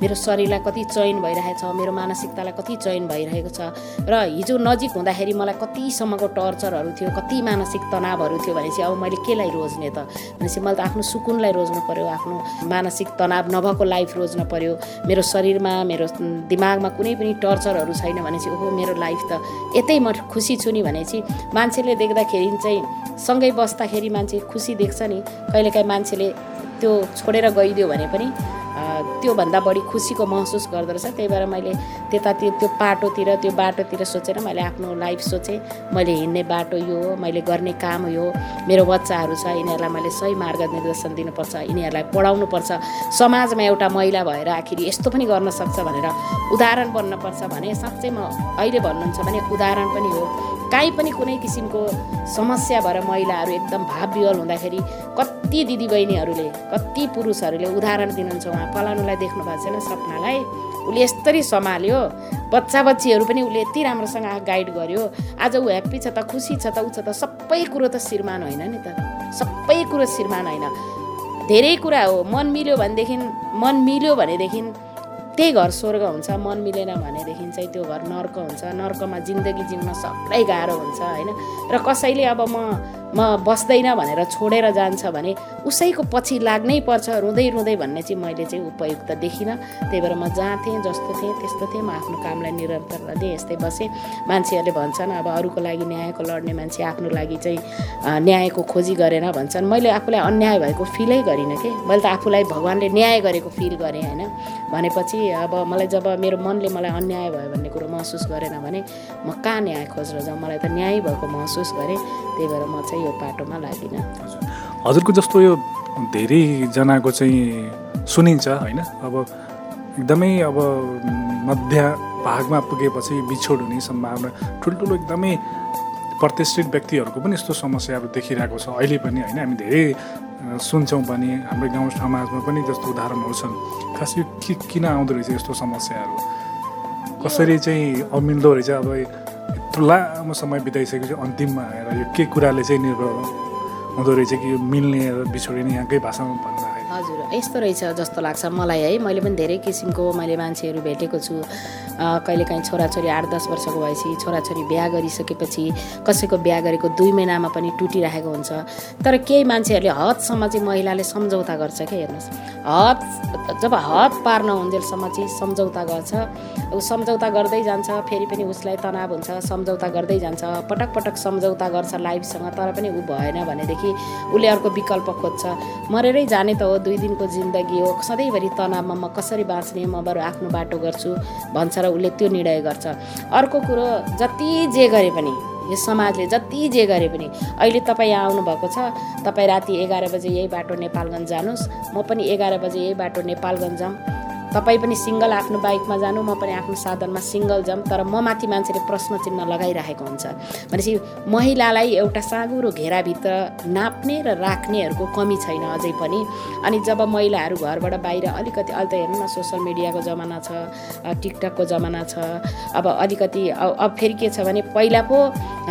Speaker 4: मेरो शरीरलाई कति चयन भइरहेको छ? मेरो मानसिकतालाई कति चयन भइरहेको छ? र हिजो नजिक हुँदाखेरि मलाई कतिसम्मको टर्चरहरू थियो कति मानसिक तनावहरू थियो भनेपछि अब मैले केलाई रोज्ने त? भनेपछि मैले त आफ्नो सुकुनलाई रोज्नु पर्यो आफ्नो मानसिक तनाव नभएको लाइफ रोज्नु पर्यो। मेरो शरीरमा मेरो दिमागमा कुनै पनि टर्चरहरू छैन भनेपछि ओहो मेरो लाइफ त यतै म खुसी छु नि भनेपछि मान्छेले देख्दाखेरि चाहिँ सँगै बस्दाखेरि मान्छे खुसी देख्छ नि कहिलेकाहीँ मान्छेले त्यो छोडेर गइदियो भने पनि त्योभन्दा बढी खुसीको महसुस रहेछ। त्यही भएर मैले त्यतातिर त्यो पाटोतिर त्यो बाटोतिर सोचेर मैले आफ्नो लाइफ सोचेँ। मैले हिँड्ने बाटो यो हो मैले गर्ने काम यो। मेरो बच्चाहरू छ यिनीहरूलाई मैले सही मार्ग निर्देशन दिनुपर्छ यिनीहरूलाई पढाउनुपर्छ समाजमा एउटा महिला भएर आखिर यस्तो पनि गर्न सक्छ भनेर उदाहरण बन्नपर्छ भने साँच्चै म अहिले भन्नुहुन्छ भने उदाहरण पनि हो। काहीँ पनि कुनै किसिमको समस्या भएर महिलाहरू एकदम भाव विवल हुँदाखेरि कति दिदीबहिनीहरूले कति पुरुषहरूले उदाहरण दिनुहुन्छ उहाँ फलानुलाई देख्नु भएको छैन सपनालाई। उसले यस्तरी सम्हाल्यो। बच्चा बच्चीहरू पनि उसले यति राम्रोसँग गाइड गर्यो। आज ऊ ह्याप्पी छ त खुसी छ त ऊ छ त सबै कुरो त श्रीमान होइन नि त। सबै कुरो श्रीमान होइन। धेरै कुरा हो। मन मिल्यो भनेदेखि मन मिल्यो भनेदेखि त्यही घर स्वर्ग हुन्छ मन मिलेन भनेदेखि चाहिँ त्यो घर नर्क हुन्छ। नर्कमा जिन्दगी जिउन सबलाई गाह्रो हुन्छ होइन? र कसैले अब म म बस्दैन भनेर छोडेर जान्छ भने उसैको पछि लाग्नै पर्छ रुँदै रुँदै भन्ने चाहिँ मैले चाहिँ उपयुक्त देखिनँ। त्यही भएर म जहाँ थिएँ जस्तो थिएँ त्यस्तो थिएँ। म आफ्नो कामलाई निरन्तर दिएँ यस्तै बसेँ। मान्छेहरूले भन्छन् अब अरूको लागि न्यायको लड्ने मान्छे आफ्नो लागि चाहिँ न्यायको खोजी गरेन भन्छन्। मैले आफूलाई अन्याय भएको फिलै गरिनँ कि? मैले त आफूलाई भगवान्ले न्याय गरेको फिल गरेँ होइन? भनेपछि अब मलाई जब मेरो मनले मलाई अन्याय भयो भन्ने कुरो महसुस गरेन भने म कहाँ न्याय खोजेर जाउँ मलाई त न्याय भएको महसुस गरेँ। त्यही भएर म चाहिँ यो पाटोमा लागिनँ।
Speaker 2: हजुरको जस्तो यो धेरैजनाको चाहिँ सुनिन्छ होइन? अब एकदमै अब मध्य भागमा पुगेपछि बिछोड हुने सम्भावना ठुल्ठुलो एकदमै प्रतिष्ठित व्यक्तिहरूको पनि यस्तो समस्याहरू देखिरहेको छ अहिले पनि होइन? हामी धेरै सुन्छौँ पनि हाम्रो गाउँ समाजमा पनि जस्तो उदाहरणहरू छन्। खास यो किन आउँदो रहेछ यस्तो समस्याहरू? कसरी चाहिँ अमिल्दो रहेछ? अब लामो समय बिताइसकेपछि अन्तिममा आएर यो के कुराले चाहिँ निर्भर हुँदो रहेछ कि यो मिल्ने र बिछोडिने यहाँकै भाषामा भन्दाखेरि
Speaker 4: हजुर यस्तो रहेछ जस्तो लाग्छ मलाई है। मैले पनि धेरै किसिमको मैले मान्छेहरू भेटेको छु। कहिलेकाहीँ छोराछोरी आठ दस वर्षको भएपछि छोराछोरी बिहा गरिसकेपछि कसैको बिहा गरेको दुई महिनामा पनि टुटिरहेको हुन्छ। तर केही मान्छेहरूले हदसम्म चाहिँ महिलाले सम्झौता गर्छ क्या हेर्नुहोस्। हद जब हद पार नहुन्जेलसम्म चाहिँ सम्झौता गर्छ। ऊ सम्झौता गर्दै जान्छ फेरि पनि उसलाई तनाव हुन्छ सम्झौता गर्दै जान्छ। पटक पटक सम्झौता गर्छ लाइफसँग तर पनि ऊ भएन भनेदेखि उसले अर्को विकल्प खोज्छ। मरेरै जाने त हो दुई दिनको जिन्दगी हो। सधैँभरि तनावमा म कसरी बाँच्ने म बरु आफ्नो बाटो गर्छु भन्छ र उसले त्यो निर्णय गर्छ। अर्को कुरो जति जे गरे पनि यो समाजले जति जे गरे पनि अहिले तपाईँ यहाँ आउनुभएको छ तपाईँ राति एघार बजे यही बाटो नेपालगञ्ज जानुहोस् म पनि एघार बजे यही बाटो नेपालगञ्ज जाऊँ तपाईँ पनि सिङ्गल आफ्नो बाइकमा जानु म पनि आफ्नो साधनमा सिङ्गल जाऊँ तर म माथि मान्छेले प्रश्न चिन्ह लगाइरहेको हुन्छ। भनेपछि महिलालाई एउटा साँगुरो घेराभित्र नाप्ने र राख्नेहरूको कमी छैन अझै पनि। अनि जब महिलाहरू घरबाट बाहिर अलिकति अहिले त हेर्नु न सोसियल मिडियाको जमाना छ टिकटकको जमाना छ अब अलिकति अब फेरि के छ भने पहिला पो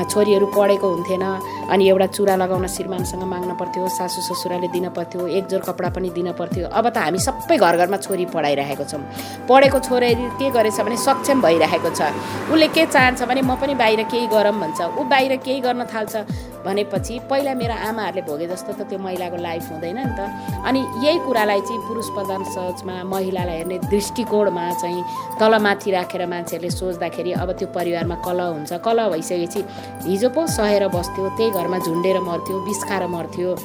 Speaker 4: छोरीहरू पढेको हुन्थेन अनि एउटा चुरा लगाउन श्रीमानसँग माग्न पर्थ्यो सासु ससुराले दिन पर्थ्यो एक जोर कपडा पनि दिन पर्थ्यो। अब त हामी सबै घर घरमा छोरी पढाइरहेको छौँ। पढेको छोरी के गरेछ भने सक्षम भइरहेको छ। उसले के चाहन्छ भने म पनि बाहिर केही गरौँ भन्छ। ऊ बाहिर केही गर्न थाल्छ भनेपछि पहिला मेरो आमाहरूले भोगे जस्तो त त्यो महिलाको लाइफ हुँदैन नि त। अनि यही कुरालाई चाहिँ पुरुष प्रधान सोचमा महिलालाई हेर्ने दृष्टिकोणमा चाहिँ तलमाथि राखेर मान्छेहरूले सोच्दाखेरि अब त्यो परिवारमा कलह हुन्छ। कलह भइसकेपछि हिजो पो सहेर बस्थ्यो त्यही घरमा झुन्डेर मर्थ्यो बिस खाएर मर्थ्यो।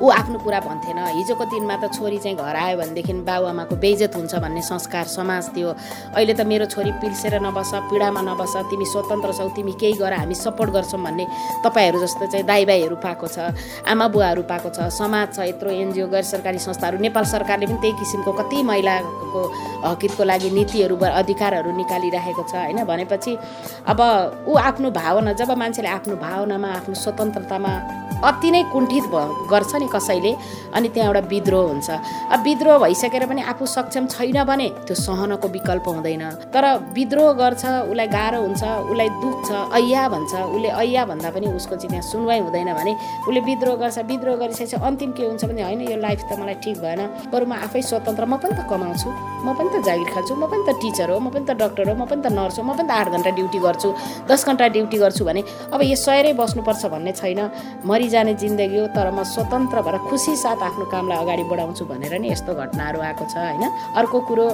Speaker 4: ऊ आफ्नो कुरा भन्थेन। हिजोको दिनमा त छोरी चाहिँ घर आयो भनेदेखि बाबुआमाको बेइज्जत हुन्छ भन्ने संस्कार समाज थियो। अहिले त मेरो छोरी पिल्सेर नबस पीडामा नबस तिमी स्वतन्त्र छौ तिमी केही गर हामी सपोर्ट गर्छौँ भन्ने तपाईँहरू जस्तो चाहिँ दाइभाइहरू पाएको छ आमा बुवाहरू पाएको छ समाज छ यत्रो एनजिओ गैर सरकारी संस्थाहरू नेपाल सरकारले पनि त्यही किसिमको कति महिलाको हकितको लागि नीतिहरू अधिकारहरू निकालिरहेको छ होइन? भनेपछि अब ऊ आफ्नो भावना जब मान्छेले आफ्नो भावनामा आफ्नो स्वतन्त्रतामा अति नै कुण्ठित भ गर्छ नि। कसैले अनि त्यहाँ एउटा विद्रोह हुन्छ। अब विद्रोह भइसकेर पनि आफू सक्षम छैन भने त्यो सहनको विकल्प हुँदैन। तर विद्रोह गर्छ उसलाई गाह्रो हुन्छ उसलाई दुख छ ऐया भन्छ उसले ऐया भन्दा पनि उसको चाहिँ त्यहाँ सुनवाई हुँदैन भने उसले विद्रोह गर्छ विद्रोह गरिसकेपछि अन्तिम के हुन्छ भने होइन यो लाइफ त मलाई ठिक भएन बरु म आफै स्वतन्त्र म पनि त कमाउँछु म पनि त जागिर खान्छु म पनि त टिचर हो म पनि त डक्टर हो म पनि त नर्स हो म पनि त आठ घन्टा ड्युटी गर्छु दस घन्टा ड्युटी गर्छु भने अब यो सयरै बस्नुपर्छ भन्ने छैन। मरिजाने जिन्दगी हो तर म स्वतन्त्र भएर खुसी साथ आफ्नो कामलाई अगाडि बढाउँछु भनेर नि यस्तो घटनाहरू आएको छ होइन? अर्को कुरो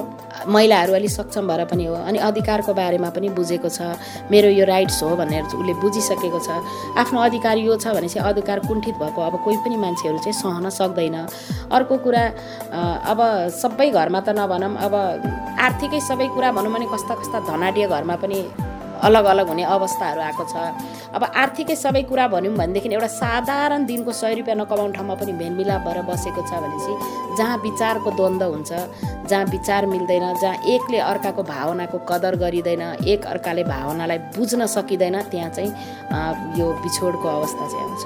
Speaker 4: महिलाहरू अलिक सक्षम भएर पनि हो अनि अधिकारको बारेमा पनि बुझेको छ। मेरो यो राइट्स हो भनेर उसले बुझिसकेको छ। आफ्नो अधिकार यो छ भने चाहिँ अधिकार कुण्ठित भएको अब कोही पनि मान्छेहरू चाहिँ सहन सक्दैन। अर्को कुरा अब सबै घरमा त नभनौँ अब आर्थिकै सबै कुरा भनौँ भने कस्ता कस्ता धनाढ्य घरमा पनि अलग अलग हुने अवस्थाहरू आएको छ। अब आर्थिकै सबै कुरा भनौँ भनेदेखि एउटा साधारण दिनको सय रुपियाँ नकमाउने ठाउँमा पनि भेनमिलाप भएर बसेको छ भनेपछि जहाँ विचारको द्वन्द्व हुन्छ जहाँ विचार मिल्दैन जहाँ एकले अर्काको भावनाको कदर गरिँदैन एक अर्काले भावनालाई बुझ्न सकिँदैन त्यहाँ चाहिँ यो बिछोडको अवस्था चाहिँ आउँछ।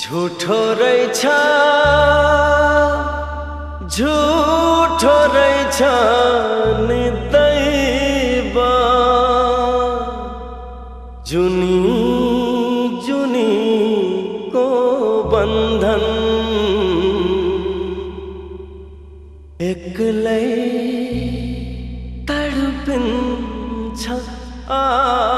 Speaker 7: झुठो रहेछ झुठो रहेछ जुनी जुनीको बन्धन एक्लै तडपिन्छ आज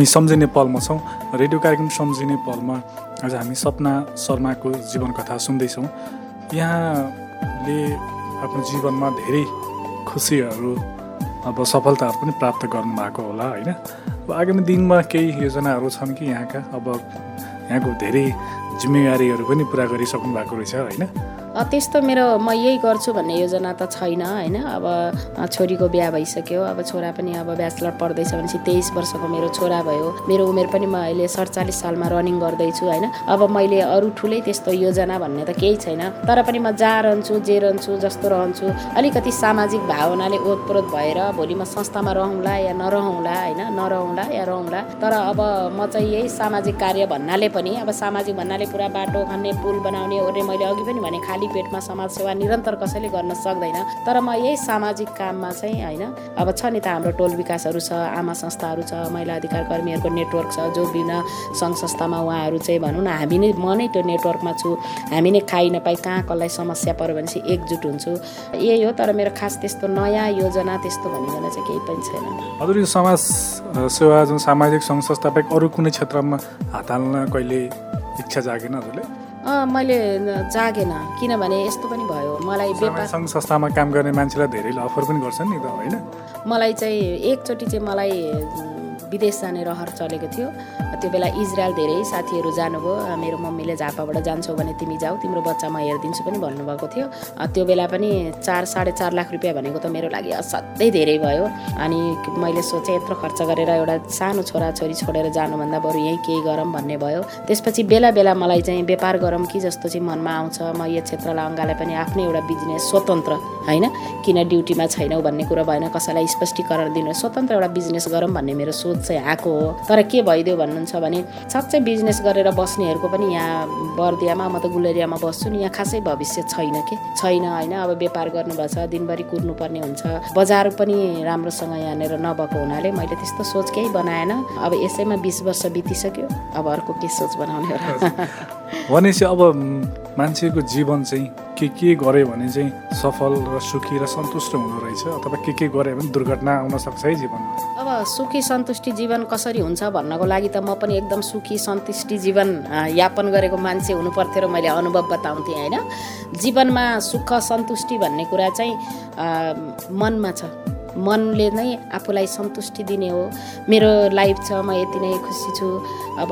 Speaker 2: हामी सम्झिने पलमा छौँ। रेडियो कार्यक्रम सम्झिने पलमा आज हामी सपना शर्माको जीवन कथा सुन्दैछौँ। यहाँले आफ्नो जीवनमा धेरै खुसीहरू अब सफलताहरू पनि प्राप्त गर्नुभएको होला होइन? अब आगामी दिनमा केही योजनाहरू छन् कि यहाँका? अब यहाँको धेरै जिम्मेवारीहरू पनि पुरा गरिसक्नु भएको रहेछ होइन?
Speaker 4: त्यस्तो मेरो म यही गर्छु भन्ने योजना त छैन होइन। अब छोरीको बिहा भइसक्यो। अब छोरा पनि अब ब्याचलर पढ्दैछ भनेपछि तेइस वर्षको मेरो छोरा भयो। मेरो उमेर पनि म अहिले सडचालिस सालमा रनिङ गर्दैछु होइन। अब मैले अरू ठुलै त्यस्तो योजना भन्ने त केही छैन। तर पनि म जहाँ रहन्छु जे रहन्छु जस्तो रहन्छु। अलिकति सामाजिक भावनाले ओतप्रोत भएर भोलि म संस्थामा रहँला या नरहँला होइन। नरहँला या रहँला। तर अब म चाहिँ यही सामाजिक कार्य भन्नाले पनि अब सामाजिक भन्नाले पुरा बाटो खन्ने पुल बनाउने ओर्ने मैले अघि पनि भने खाली पेटमा समाजसेवा निरन्तर कसैले गर्न सक्दैन। तर म यही सामाजिक काममा चाहिँ होइन अब छ नि त हाम्रो टोल विकासहरू छ आमा संस्थाहरू छ महिला अधिकार कर्मीहरूको नेटवर्क छ जो विभिन्न सङ्घ संस्थामा उहाँहरू चाहिँ भनौँ न हामी नै म नै त्यो नेटवर्कमा छु हामी नै खाइ नपाइ कहाँ कसलाई समस्या पऱ्यो भने चाहिँ एकजुट हुन्छु। यही हो तर मेरो खास त्यस्तो नयाँ योजना त्यस्तो भनिकन चाहिँ केही पनि छैन।
Speaker 2: हजुर यो समाज सेवा जुन सामाजिक सङ्घ संस्था बाहेक अरू कुनै क्षेत्रमा हात हाल्न कहिले इच्छा जागेन हजुरले?
Speaker 4: मैले जागेन। किनभने यस्तो पनि भयो। मलाई व्यापार
Speaker 2: सङ्घ संस्थामा काम गर्ने मान्छेलाई धेरैले अफर पनि गर्छन् नि त होइन?
Speaker 4: मलाई चाहिँ एकचोटि चाहिँ मलाई विदेश जाने रहर चलेको थियो। त्यो बेला इजरायल धेरै साथीहरू जानुभयो। मेरो मम्मीले झापाबाट जान्छौ भने तिमी जाऊ तिम्रो बच्चा म हेरिदिन्छु पनि भन्नुभएको थियो। त्यो बेला पनि चार साढे चार लाख रुपियाँ भनेको त मेरो लागि असाध्यै धेरै भयो। अनि मैले सोचेँ यत्रो खर्च गरेर एउटा सानो छोराछोरी छोडेर जानुभन्दा बरु यहीँ केही गरौँ भन्ने भयो। त्यसपछि बेला बेला मलाई चाहिँ व्यापार गरौँ कि जस्तो चाहिँ मनमा आउँछ। म यो क्षेत्रलाई अँगाले पनि आफ्नै एउटा बिजनेस स्वतन्त्र होइन? किन ड्युटीमा छैनौ भन्ने कुरो भएन। कसैलाई स्पष्टीकरण दिनु स्वतन्त्र एउटा बिजनेस गरौँ भन्ने मेरो सोच चाहिँ आएको हो। तर के भइदियो भन्नुहुन्छ भने साँच्चै बिजनेस गरेर बस्नेहरूको पनि यहाँ बर्दियामा म त गुलेरियामा बस्छु नि यहाँ खासै भविष्य छैन के? छैन होइन अब व्यापार गर्नुभएको छ दिनभरि कुर्नुपर्ने हुन्छ। बजार पनि राम्रोसँग यहाँनिर नभएको हुनाले मैले त्यस्तो सोच केही बनाएन। अब यसैमा बिस वर्ष बितिसक्यो अब अर्को के सोच बनाउने होला? (laughs)
Speaker 2: भनेपछि अब मान्छेको जीवन चाहिँ के के गर्यो भने चाहिँ सफल र सुखी र सन्तुष्ट हुँदो रहेछ अथवा के के गर्यो भने दुर्घटना आउन सक्छ है जीवनमा?
Speaker 4: अब सुखी सन्तुष्टि जीवन कसरी हुन्छ भन्नको लागि त म पनि एकदम सुखी सन्तुष्टि जीवन यापन गरेको मान्छे हुनु पर्थ्यो र मैले अनुभव बताउँथेँ होइन? जीवनमा सुख सन्तुष्टि भन्ने कुरा चाहिँ मनमा छ। मनले नै आफूलाई सन्तुष्टि दिने हो। मेरो लाइफ छ म यति नै खुसी छु। अब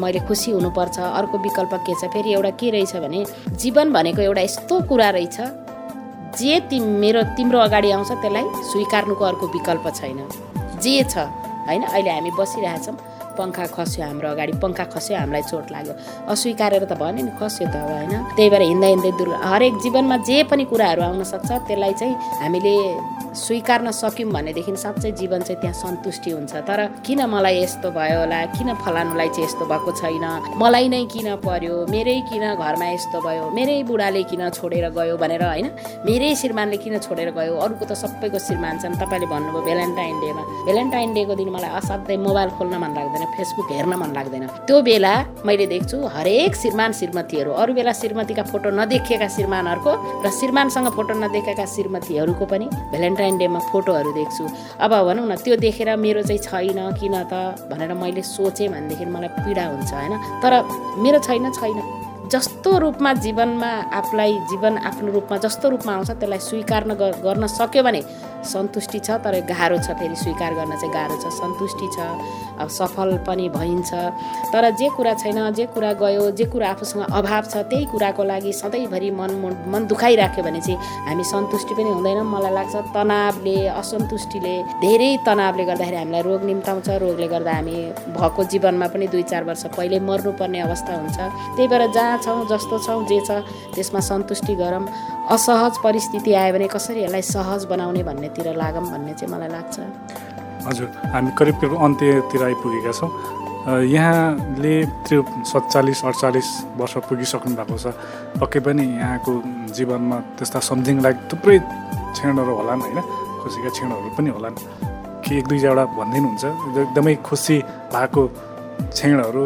Speaker 4: मैले खुसी हुनुपर्छ। अर्को विकल्प के छ? फेरि एउटा के रहेछ भने जीवन भनेको एउटा यस्तो कुरा रहेछ जे तिम मेरो तिम्रो अगाडि आउँछ त्यसलाई स्वीकार्नुको अर्को विकल्प छैन। जे छ होइन? अहिले हामी बसिरहेछौँ पङ्खा खस्यो हाम्रो अगाडि पङ्खा खस्यो हामीलाई चोट लाग्यो। अस्वीकारेर त भन्यो नि खस्यो त अब होइन? त्यही भएर हिँड्दा हिँड्दै दुर् हरेक जीवनमा जे पनि कुराहरू आउन सक्छ त्यसलाई चाहिँ हामीले स्वीकार्न सक्यौँ भनेदेखि साँच्चै जीवन चाहिँ त्यहाँ सन्तुष्टि हुन्छ। तर किन मलाई यस्तो भयो होला? किन फलानुलाई चाहिँ यस्तो भएको छैन? मलाई नै किन पर्यो? मेरै किन घरमा यस्तो भयो? मेरै बुढाले किन छोडेर गयो भनेर होइन? मेरै श्रीमानले किन छोडेर गयो? अरूको त सबैको श्रीमान छन्। तपाईँले भन्नुभयो भ्यालेन्टाइन डेमा। भ्यालेन्टाइन डेको दिन मलाई असाध्यै मोबाइल खोल्न मन लाग्दैन फेसबुक हेर्न मन लाग्दैन। त्यो बेला मैले देख्छु हरेक श्रीमान श्रीमतीहरू अरू बेला श्रीमतीका फोटो नदेखिएका श्रीमानहरूको र श्रीमानसँग फोटो नदेखेका श्रीमतीहरूको पनि भ्यालेन्टाइन डेमा फोटोहरू देख्छु। अब भनौँ न त्यो देखेर मेरो चाहिँ छैन किन त भनेर मैले सोचेँ भनेदेखि मलाई पीडा हुन्छ होइन? तर मेरो छैन छैन। जस्तो रूपमा जीवनमा आफूलाई जीवन आफ्नो रूपमा जस्तो रूपमा आउँछ त्यसलाई स्वीकार गर्न सक्यो भने सन्तुष्टि छ तर गाह्रो छ फेरि स्वीकार गर्न चाहिँ गाह्रो छ सन्तुष्टि छ अब सफल पनि भइन्छ। तर जे कुरा छैन जे कुरा गयो जे कुरा आफूसँग अभाव छ त्यही कुराको लागि सधैँभरि मन मन- मन दुखाइराख्यो भने चाहिँ हामी सन्तुष्टि पनि हुँदैनौँ मलाई लाग्छ तनावले असन्तुष्टिले धेरै तनावले गर्दाखेरि हामीलाई रोग निम्ताउँछ। रोगले गर्दा हामी भएको जीवनमा पनि दुई चार वर्ष पहिल्यै मर्नुपर्ने अवस्था हुन्छ। त्यही भएर जहाँ छौँ जस्तो छौँ जे छ त्यसमा सन्तुष्टि गरौँ असहज परिस्थिति आयो भने कसरी यसलाई सहज बनाउने भन्नेतिर लागौँ भन्ने चाहिँ मलाई लाग्छ।
Speaker 2: हजुर हामी करिब करिब अन्त्यतिर आइपुगेका छौँ। यहाँले त्यो सत्तालिस अडचालिस वर्ष पुगिसक्नु भएको छ। पक्कै पनि यहाँको जीवनमा त्यस्ता सम्झिङलाई थुप्रै क्षणहरू होलान् होइन? खुसीका क्षणहरू पनि होलान्। कि एक दुईवटा भनिदिनुहुन्छ। एकदमै खुसी भएको क्षणहरू।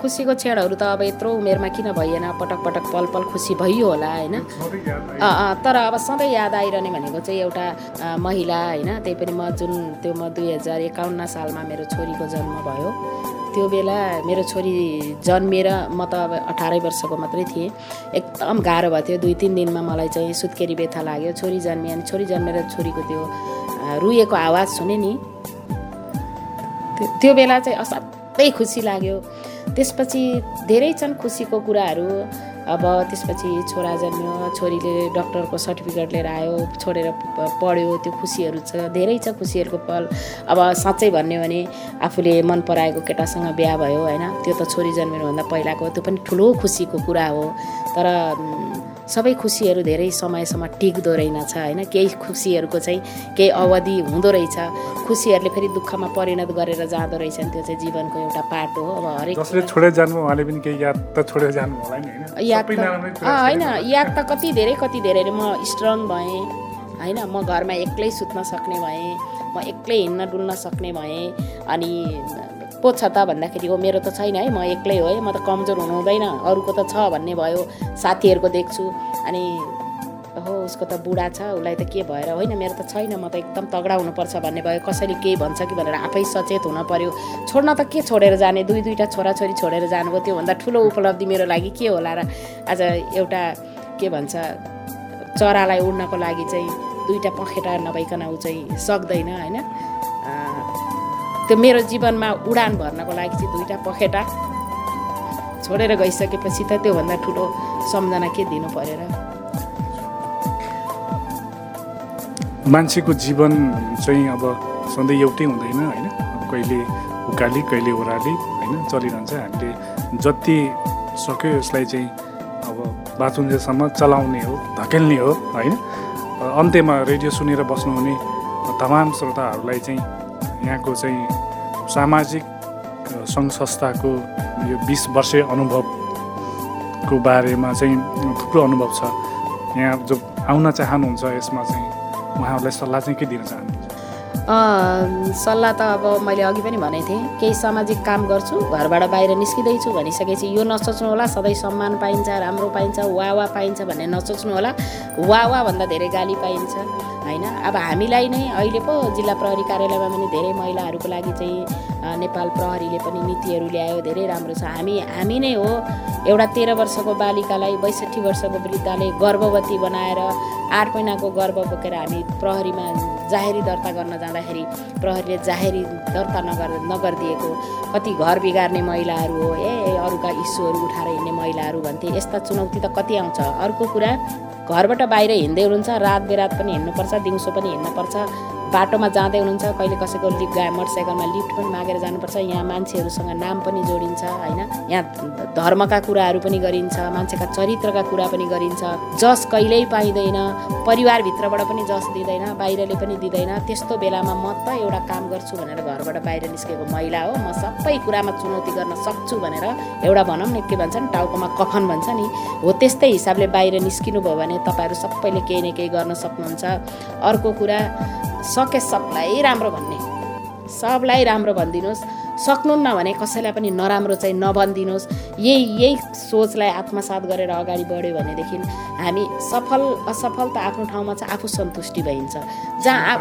Speaker 4: खुसीको क्षणहरू त अब यत्रो उमेरमा किन भइएन पटक पटक पल पल खुसी भइयो होला होइन? तर अब सधैँ याद आइरहने भनेको चाहिँ एउटा महिला होइन? त्यही पनि म जुन त्यो म दुई हजार एकाउन्न सालमा मेरो छोरीको जन्म भयो। त्यो बेला मेरो छोरी जन्मिएर म त अब अठारै वर्षको मात्रै थिएँ। एकदम गाह्रो भएको थियो दुई तिन दिनमा मलाई चाहिँ सुत्केरी व्यथा लाग्यो। छोरी जन्मियो अनि छोरी जन्मेर छोरीको त्यो रुएको आवाज सुने नि। त्यो बेला चाहिँ असाध्यै खुसी लाग्यो। त्यसपछि धेरै छन् खुसीको कुराहरू। अब त्यसपछि छोरा जन्मियो छोरीले डक्टरको सर्टिफिकेट लिएर आयो छोडेर पढ्यो त्यो खुसीहरू छ धेरै छ खुसीहरूको पल। अब साँच्चै भन्यो भने आफूले मन पराएको केटासँग बिहा भयो होइन त्यो त छोरी जन्मिनुभन्दा पहिलाको त्यो पनि ठुलो खुसीको कुरा हो। तर सबै खुसीहरू धेरै समयसम्म टिक्दो रहेनछ होइन? केही खुसीहरूको चाहिँ केही अवधि हुँदो रहेछ। खुसीहरूले फेरि दुःखमा परिणत गरेर जाँदो रहेछन्। त्यो चाहिँ जीवनको एउटा पाटो हो। अब हरेक
Speaker 2: पनि केही याद त छोडेर जानु होला नि होइन?
Speaker 4: याद होइन। याद त कति धेरै कति धेरै म स्ट्रङ भएँ होइन? म घरमा एक्लै सुत्न सक्ने भएँ म एक्लै हिँड्न डुल्न सक्ने भएँ अनि पो छ त भन्दाखेरि हो मेरो त छैन है म एक्लै हो है म त कमजोर हुनु हुँदैन अरूको त छ भन्ने भयो साथीहरूको देख्छु अनि हो उसको त बुढा छ उसलाई त के भएर होइन मेरो त छैन म त एकदम तगडा हुनुपर्छ भन्ने भयो कसैले केही भन्छ कि भनेर आफै सचेत हुन पर्यो। छोड्न त के छोडेर जाने दुई दुईवटा छोराछोरी छोडेर जानुभयो त्योभन्दा ठुलो उपलब्धि मेरो लागि के होला र आज एउटा के भन्छ चरालाई उड्नको लागि चाहिँ दुईवटा पखेटा नभइकन ऊ चाहिँ सक्दैन होइन? त्यो मेरो जीवनमा उडान भर्नको लागि चाहिँ दुईवटा पखेटा छोडेर गइसकेपछि त त्योभन्दा ठुलो सम्झना के दिनु परेर?
Speaker 2: मान्छेको जीवन चाहिँ अब सधैँ एउटै हुँदैन होइन? कहिले उकाली कहिले ओह्राली होइन? चलिरहन्छ। हामीले जति सक्यो यसलाई चाहिँ अब बाँचुन्जेलसम्म चलाउने हो धकेल्ने हो होइन? अन्त्यमा रेडियो सुनेर बस्नुहुने तमाम श्रोताहरूलाई चाहिँ यहाँको चाहिँ सामाजिक सङ्घ संस्थाको यो बिस वर्षे अनुभवको बारेमा चाहिँ थुप्रो अनुभव छ। यहाँ जो आउन चाहनुहुन्छ यसमा चाहिँ उहाँहरूलाई सल्लाह चाहिँ के दिन चाहनुहुन्छ?
Speaker 4: सल्लाह त अब मैले अघि पनि भनेको थिएँ केही सामाजिक काम गर्छु घरबाट बाहिर निस्किँदैछु भनिसकेपछि यो नसोच्नु होला सधैँ सम्मान पाइन्छ राम्रो पाइन्छ वा वा पाइन्छ भन्ने नसोच्नु होला वा वा भन्दा धेरै गाली पाइन्छ। होइन? अब हामीलाई नै अहिले पो जिल्ला प्रहरी कार्यालयमा पनि धेरै महिलाहरूको लागि चाहिँ नेपाल प्रहरीले पनि नीतिहरू ल्यायो धेरै राम्रो छ। हामी हामी नै हो एउटा तेह्र वर्षको बालिकालाई बैसठी वर्षको वृद्धाले गर्भवती बनाएर आठ महिनाको गर्भ बोकेर हामी प्रहरीमा जाहेरी दर्ता गर्न जाँदाखेरि प्रहरीले जाहेरी दर्ता नगर नगरिदिएको। कति घर बिगार्ने महिलाहरू हो ए अरूका इस्युहरू उठाएर हिँड्ने महिलाहरू भन्थे यस्ता चुनौती त कति आउँछ? अर्को कुरा घरबाट बाहिर हिँड्दै हुनुहुन्छ रात बेरात पनि हिँड्नुपर्छ दिउँसो पनि हिँड्नुपर्छ। बाटोमा जाँदै हुनुहुन्छ कहिले कसैको लिफ्ट गा मोटरसाइकलमा लिफ्ट पनि मागेर जानुपर्छ। यहाँ मान्छेहरूसँग नाम पनि जोडिन्छ होइन? यहाँ धर्मका कुराहरू पनि गरिन्छ मान्छेका चरित्रका कुरा पनि गरिन्छ। जस कहिल्यै पाइँदैन परिवारभित्रबाट पनि जस दिँदैन बाहिरले पनि दिँदैन। त्यस्तो बेलामा म त एउटा काम गर्छु भनेर घरबाट बाहिर निस्केको महिला हो। म सबै कुरामा चुनौती गर्न सक्छु भनेर एउटा भनौँ न के भन्छ नि टाउकोमा कफन भन्छ नि। हो त्यस्तै हिसाबले बाहिर निस्किनु भयो भने तपाईँहरू सबैले केही न केही गर्न सक्नुहुन्छ। अर्को कुरा सके सबलाई राम्रो भन्ने। सबलाई राम्रो भनिदिनुहोस्। सक्नुहुन्न भने कसैलाई पनि नराम्रो चाहिँ नभनिदिनुहोस्। यही यही सोचलाई आत्मसात गरेर अगाडि बढ्यो भनेदेखि हामी सफल असफल त आफ्नो ठाउँमा चाहिँ आफू सन्तुष्टि भइन्छ। जहाँ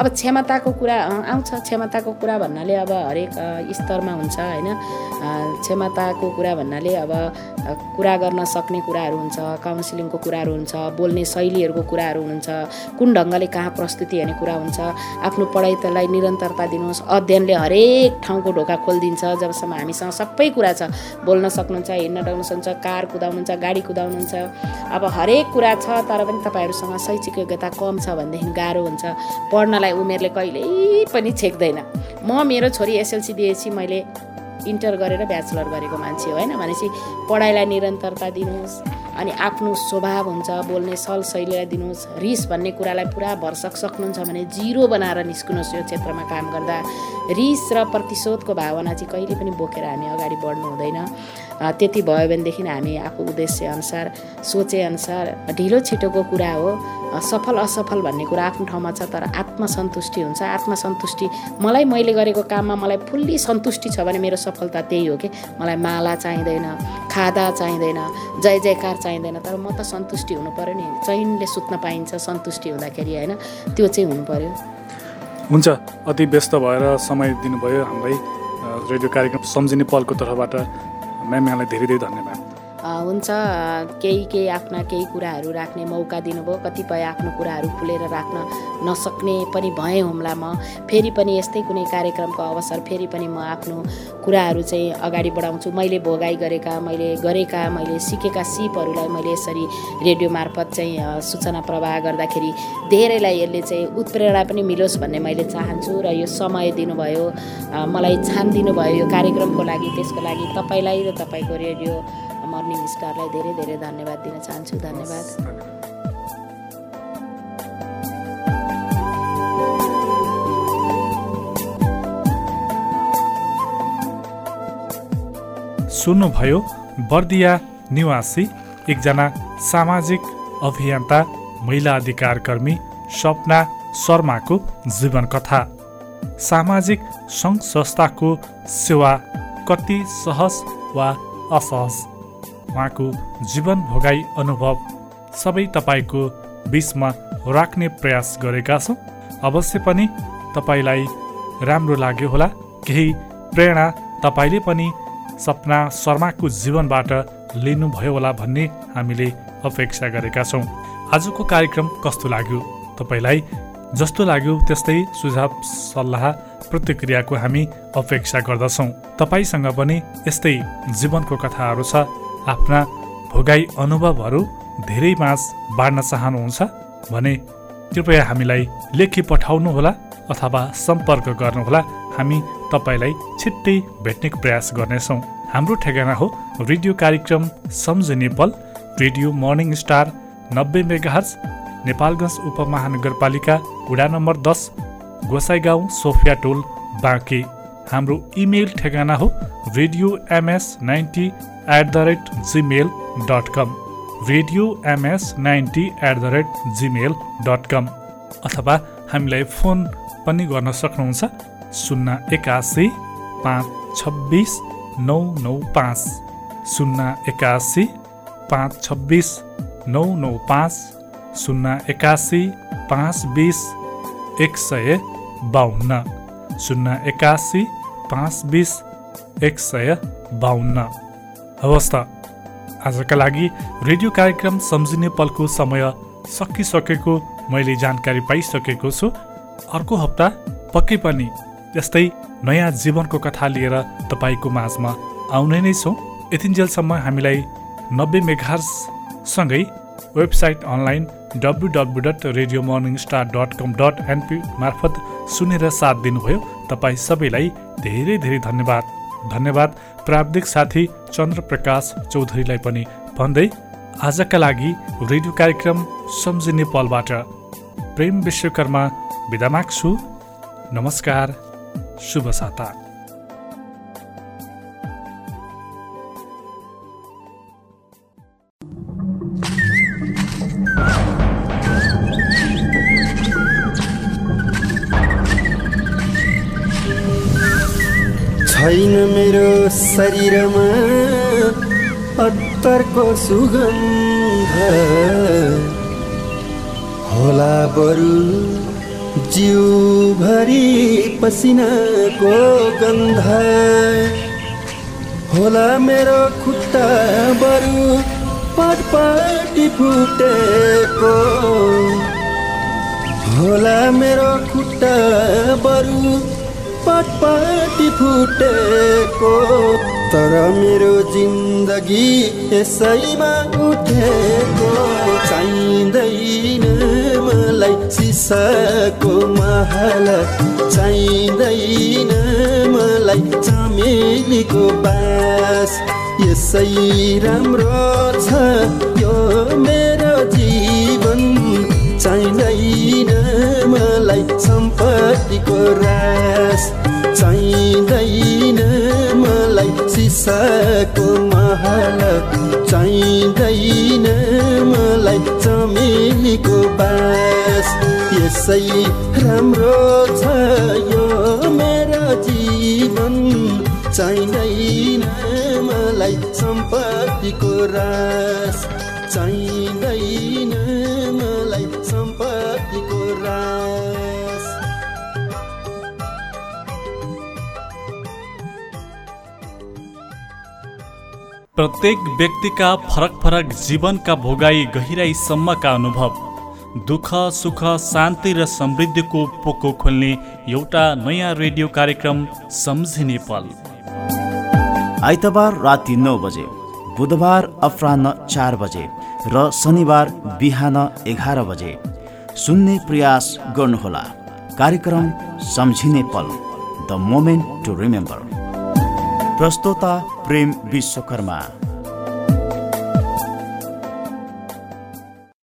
Speaker 4: अब क्षमताको कुरा आउँछ क्षमताको कुरा भन्नाले अब हरेक स्तरमा हुन्छ होइन? क्षमताको कुरा भन्नाले अब कुरा गर्न सक्ने कुराहरू हुन्छ काउन्सिलिङको कुराहरू हुन्छ बोल्ने शैलीहरूको कुराहरू हुन्छ कुन ढङ्गले कहाँ प्रस्तुति हेर्ने कुरा हुन्छ आफ्नो पढाइ तलाई निरन्तरता दिनुहोस् अध्ययनले हरेक ठाउँको ढोका खोलिदिन्छ जबसम्म हामीसँग सबै कुरा छ बोल्न सक्नुहुन्छ हिँड्न सक्नुहुन्छ कार कुदाउनुहुन्छ गाडी कुदाउनुहुन्छ अब हरेक कुरा छ तर पनि तपाईँहरूसँग शैक्षिक योग्यता कम छ भनेदेखि गाह्रो हुन्छ पढ्नलाई उमेरले कहिल्यै पनि छेक्दैन। म मेरो छोरी एसएलसी दिएपछि मैले इन्टर गरेर ब्याचलर गरेको मान्छे हो होइन? भनेपछि पढाइलाई निरन्तरता दिनुहोस् अनि आफ्नो स्वभाव हुन्छ बोल्ने सल शैलीलाई दिनुहोस्। रिस भन्ने कुरालाई पुरा भर्सक सक्नुहुन्छ भने जिरो बनाएर निस्किनुहोस् यो क्षेत्रमा काम गर्दा। रिस र प्रतिशोधको भावना चाहिँ कहिले पनि बोकेर हामी अगाडि बढ्नु हुँदैन। त्यति भयो भनेदेखि हामी आफू उद्देश्यअनुसार सोचेअनुसार ढिलो छिटोको कुरा हो। सफल असफल भन्ने कुरा आफ्नो ठाउँमा छ तर आत्मसन्तुष्टि हुन्छ। आत्मसन्तुष्टि मलाई मैले गरेको काममा मलाई फुल्ली सन्तुष्टि छ भने मेरो सफलता त्यही हो कि? मलाई माला चाहिँदैन खादा चाहिँदैन जय जयकार चाहिँदैन तर म त सन्तुष्टि हुनु पऱ्यो नि। चैनले सुत्न पाइन्छ सन्तुष्टि हुँदाखेरि होइन? त्यो चाहिँ हुनु पऱ्यो
Speaker 2: हुन्छ अति व्यस्त भएर समय दिनुभयो हामीलाई रेडियो कार्यक्रम सम्झिने पलको तर्फबाट म्याम यहाँलाई धेरै धेरै धन्यवाद।
Speaker 4: हुन्छ केही केही आफ्ना केही कुराहरू राख्ने मौका दिनुभयो कतिपय आफ्नो कुराहरू खुलेर राख्न नसक्ने पनि भएँ हुम्ला म। फेरि पनि यस्तै कुनै कार्यक्रमको अवसर फेरि पनि म आफ्नो कुराहरू चाहिँ अगाडि बढाउँछु। मैले भोगाइ गरेका मैले गरेका मैले सिकेका सिपहरूलाई मैले यसरी रेडियो मार्फत चाहिँ सूचना प्रवाह गर्दाखेरि धेरैलाई यसले चाहिँ उत्प्रेरणा पनि मिलोस् भन्ने मैले चाहन्छु र यो समय दिनुभयो। मलाई छान दिनुभयो यो कार्यक्रमको लागि त्यसको लागि तपाईँलाई र तपाईँको रेडियो मर्निङ स्टारलाई धेरै धेरै धन्यवाद दिन चाहन्छु। धन्यवाद।
Speaker 2: सुन्नुभयो बर्दिया निवासी एकजना सामाजिक अभियन्ता महिला अधिकार कर्मी सपना शर्माको जीवन कथा सामाजिक सङ्घ संस्थाको सेवा कति सहज वा असहज? उहाँको जीवन भोगाई अनुभव सबै तपाईँको बिचमा राख्ने प्रयास गरेका छौँ। अवश्य पनि तपाईँलाई राम्रो लाग्यो होला। केही प्रेरणा तपाईँले पनि सपना शर्माको जीवनबाट लिनुभयो होला भन्ने हामीले अपेक्षा गरेका छौँ। आजको कार्यक्रम कस्तो लाग्यो? तपाईँलाई जस्तो लाग्यो त्यस्तै सुझाव सल्लाह प्रतिक्रियाको हामी अपेक्षा गर्दछौँ। तपाईँसँग पनि यस्तै जीवनको कथाहरू छ। आफ्ना भोगाई अनुभवहरू धेरै माझ बाँड्न चाहनुहुन्छ भने कृपया हामीलाई लेखी पठाउनुहोला अथवा सम्पर्क गर्नुहोला। हामी तपाईँलाई छिट्टै भेट्ने प्रयास गर्नेछौँ। हाम्रो ठेगाना हो रेडियो कार्यक्रम सम्झ नेपाल रेडियो मर्निङ स्टार नब्बे मेगाहर्ज नेपालगञ्ज उपमहानगरपालिका वडा नम्बर दस गोसाइगाउँ सोफिया टोल बाँके। हाम्रो इमेल ठेगाना हो radio MS ninety at the rate Gmail dot com radio MS ninety at the rate Gmail dot com अथवा हामीलाई फोन पनि गर्न सक्नुहुन्छ शून्य एकासी पाँच छब्बिस नौ नौ पाँच। शून्य एकासी पाँच छब्बिस नौ नौ पाँच। शून्य एकासी पाँच बिस एक सय बाहन्न शून्य एकासी पाँच बिस एक सय बाहन्न हवस् त। आजका लागि रेडियो कार्यक्रम सम्झिने पलको समय सकिसकेको मैले जानकारी पाइसकेको छु। अर्को हप्ता पक्कै पनि यस्तै नयाँ जीवनको कथा लिएर तपाईँको माझमा आउने नै छौँ। यतिन्जेलसम्म हामीलाई नब्बे मेघार्ससँगै website online W W dot radio morning star dot com dot NP मार्फत सुनेर साथ दिनुभयो। तपाईँ सबैलाई धेरै धेरै धन्यवाद। धन्यवाद प्राविधिक साथी चन्द्रप्रकाश चौधरीलाई पनि भन्दै आजका लागि रेडियो कार्यक्रम सम्झिने पलबाट प्रेम विश्वकर्मा बिदा माग्छु। नमस्कार शुभ साता।
Speaker 8: छैन मेरो शरीरमा अत्तरको सुगन्ध होला बरु जिउभरि पसिनाको गन्ध होला मेरो खुट्टा बरु पटपटी फुटेको। होला मेरो खुट्टा बरु पटपटी फुटेको तर मेरो जिन्दगी यसैमा उठेको। चाहिँदैन मलाई सिसाको महल चाहिँदैन मलाई चमेलीको बास। यसै राम्रो छ यो मेरो सम्पत्तिको रास चाहिँदैन मलाई सिसाको महल चाहिँदैन मलाई चमेलीको बास। यसै राम्रो छ यो मेरो जीवन। चाहिँदैन मलाई सम्पत्तिको रास।
Speaker 9: प्रत्येक व्यक्तिका फरक फरक जीवनका भोगाई गहिराईसम्मका अनुभव दुःख सुख शान्ति र समृद्धिको पोको खोल्ने एउटा नयाँ रेडियो कार्यक्रम सम्झिने पल।
Speaker 3: आइतबार राति नौ बजे बुधबार अपराह्न चार बजे र शनिबार बिहान एघार बजे। सुन्ने प्रयास गर्नुहोला। कार्यक्रम सम्झिने पल द मोमेन्ट टु रिमेम्बर। प्रस्तोता प्रेम विश्वकर्मा।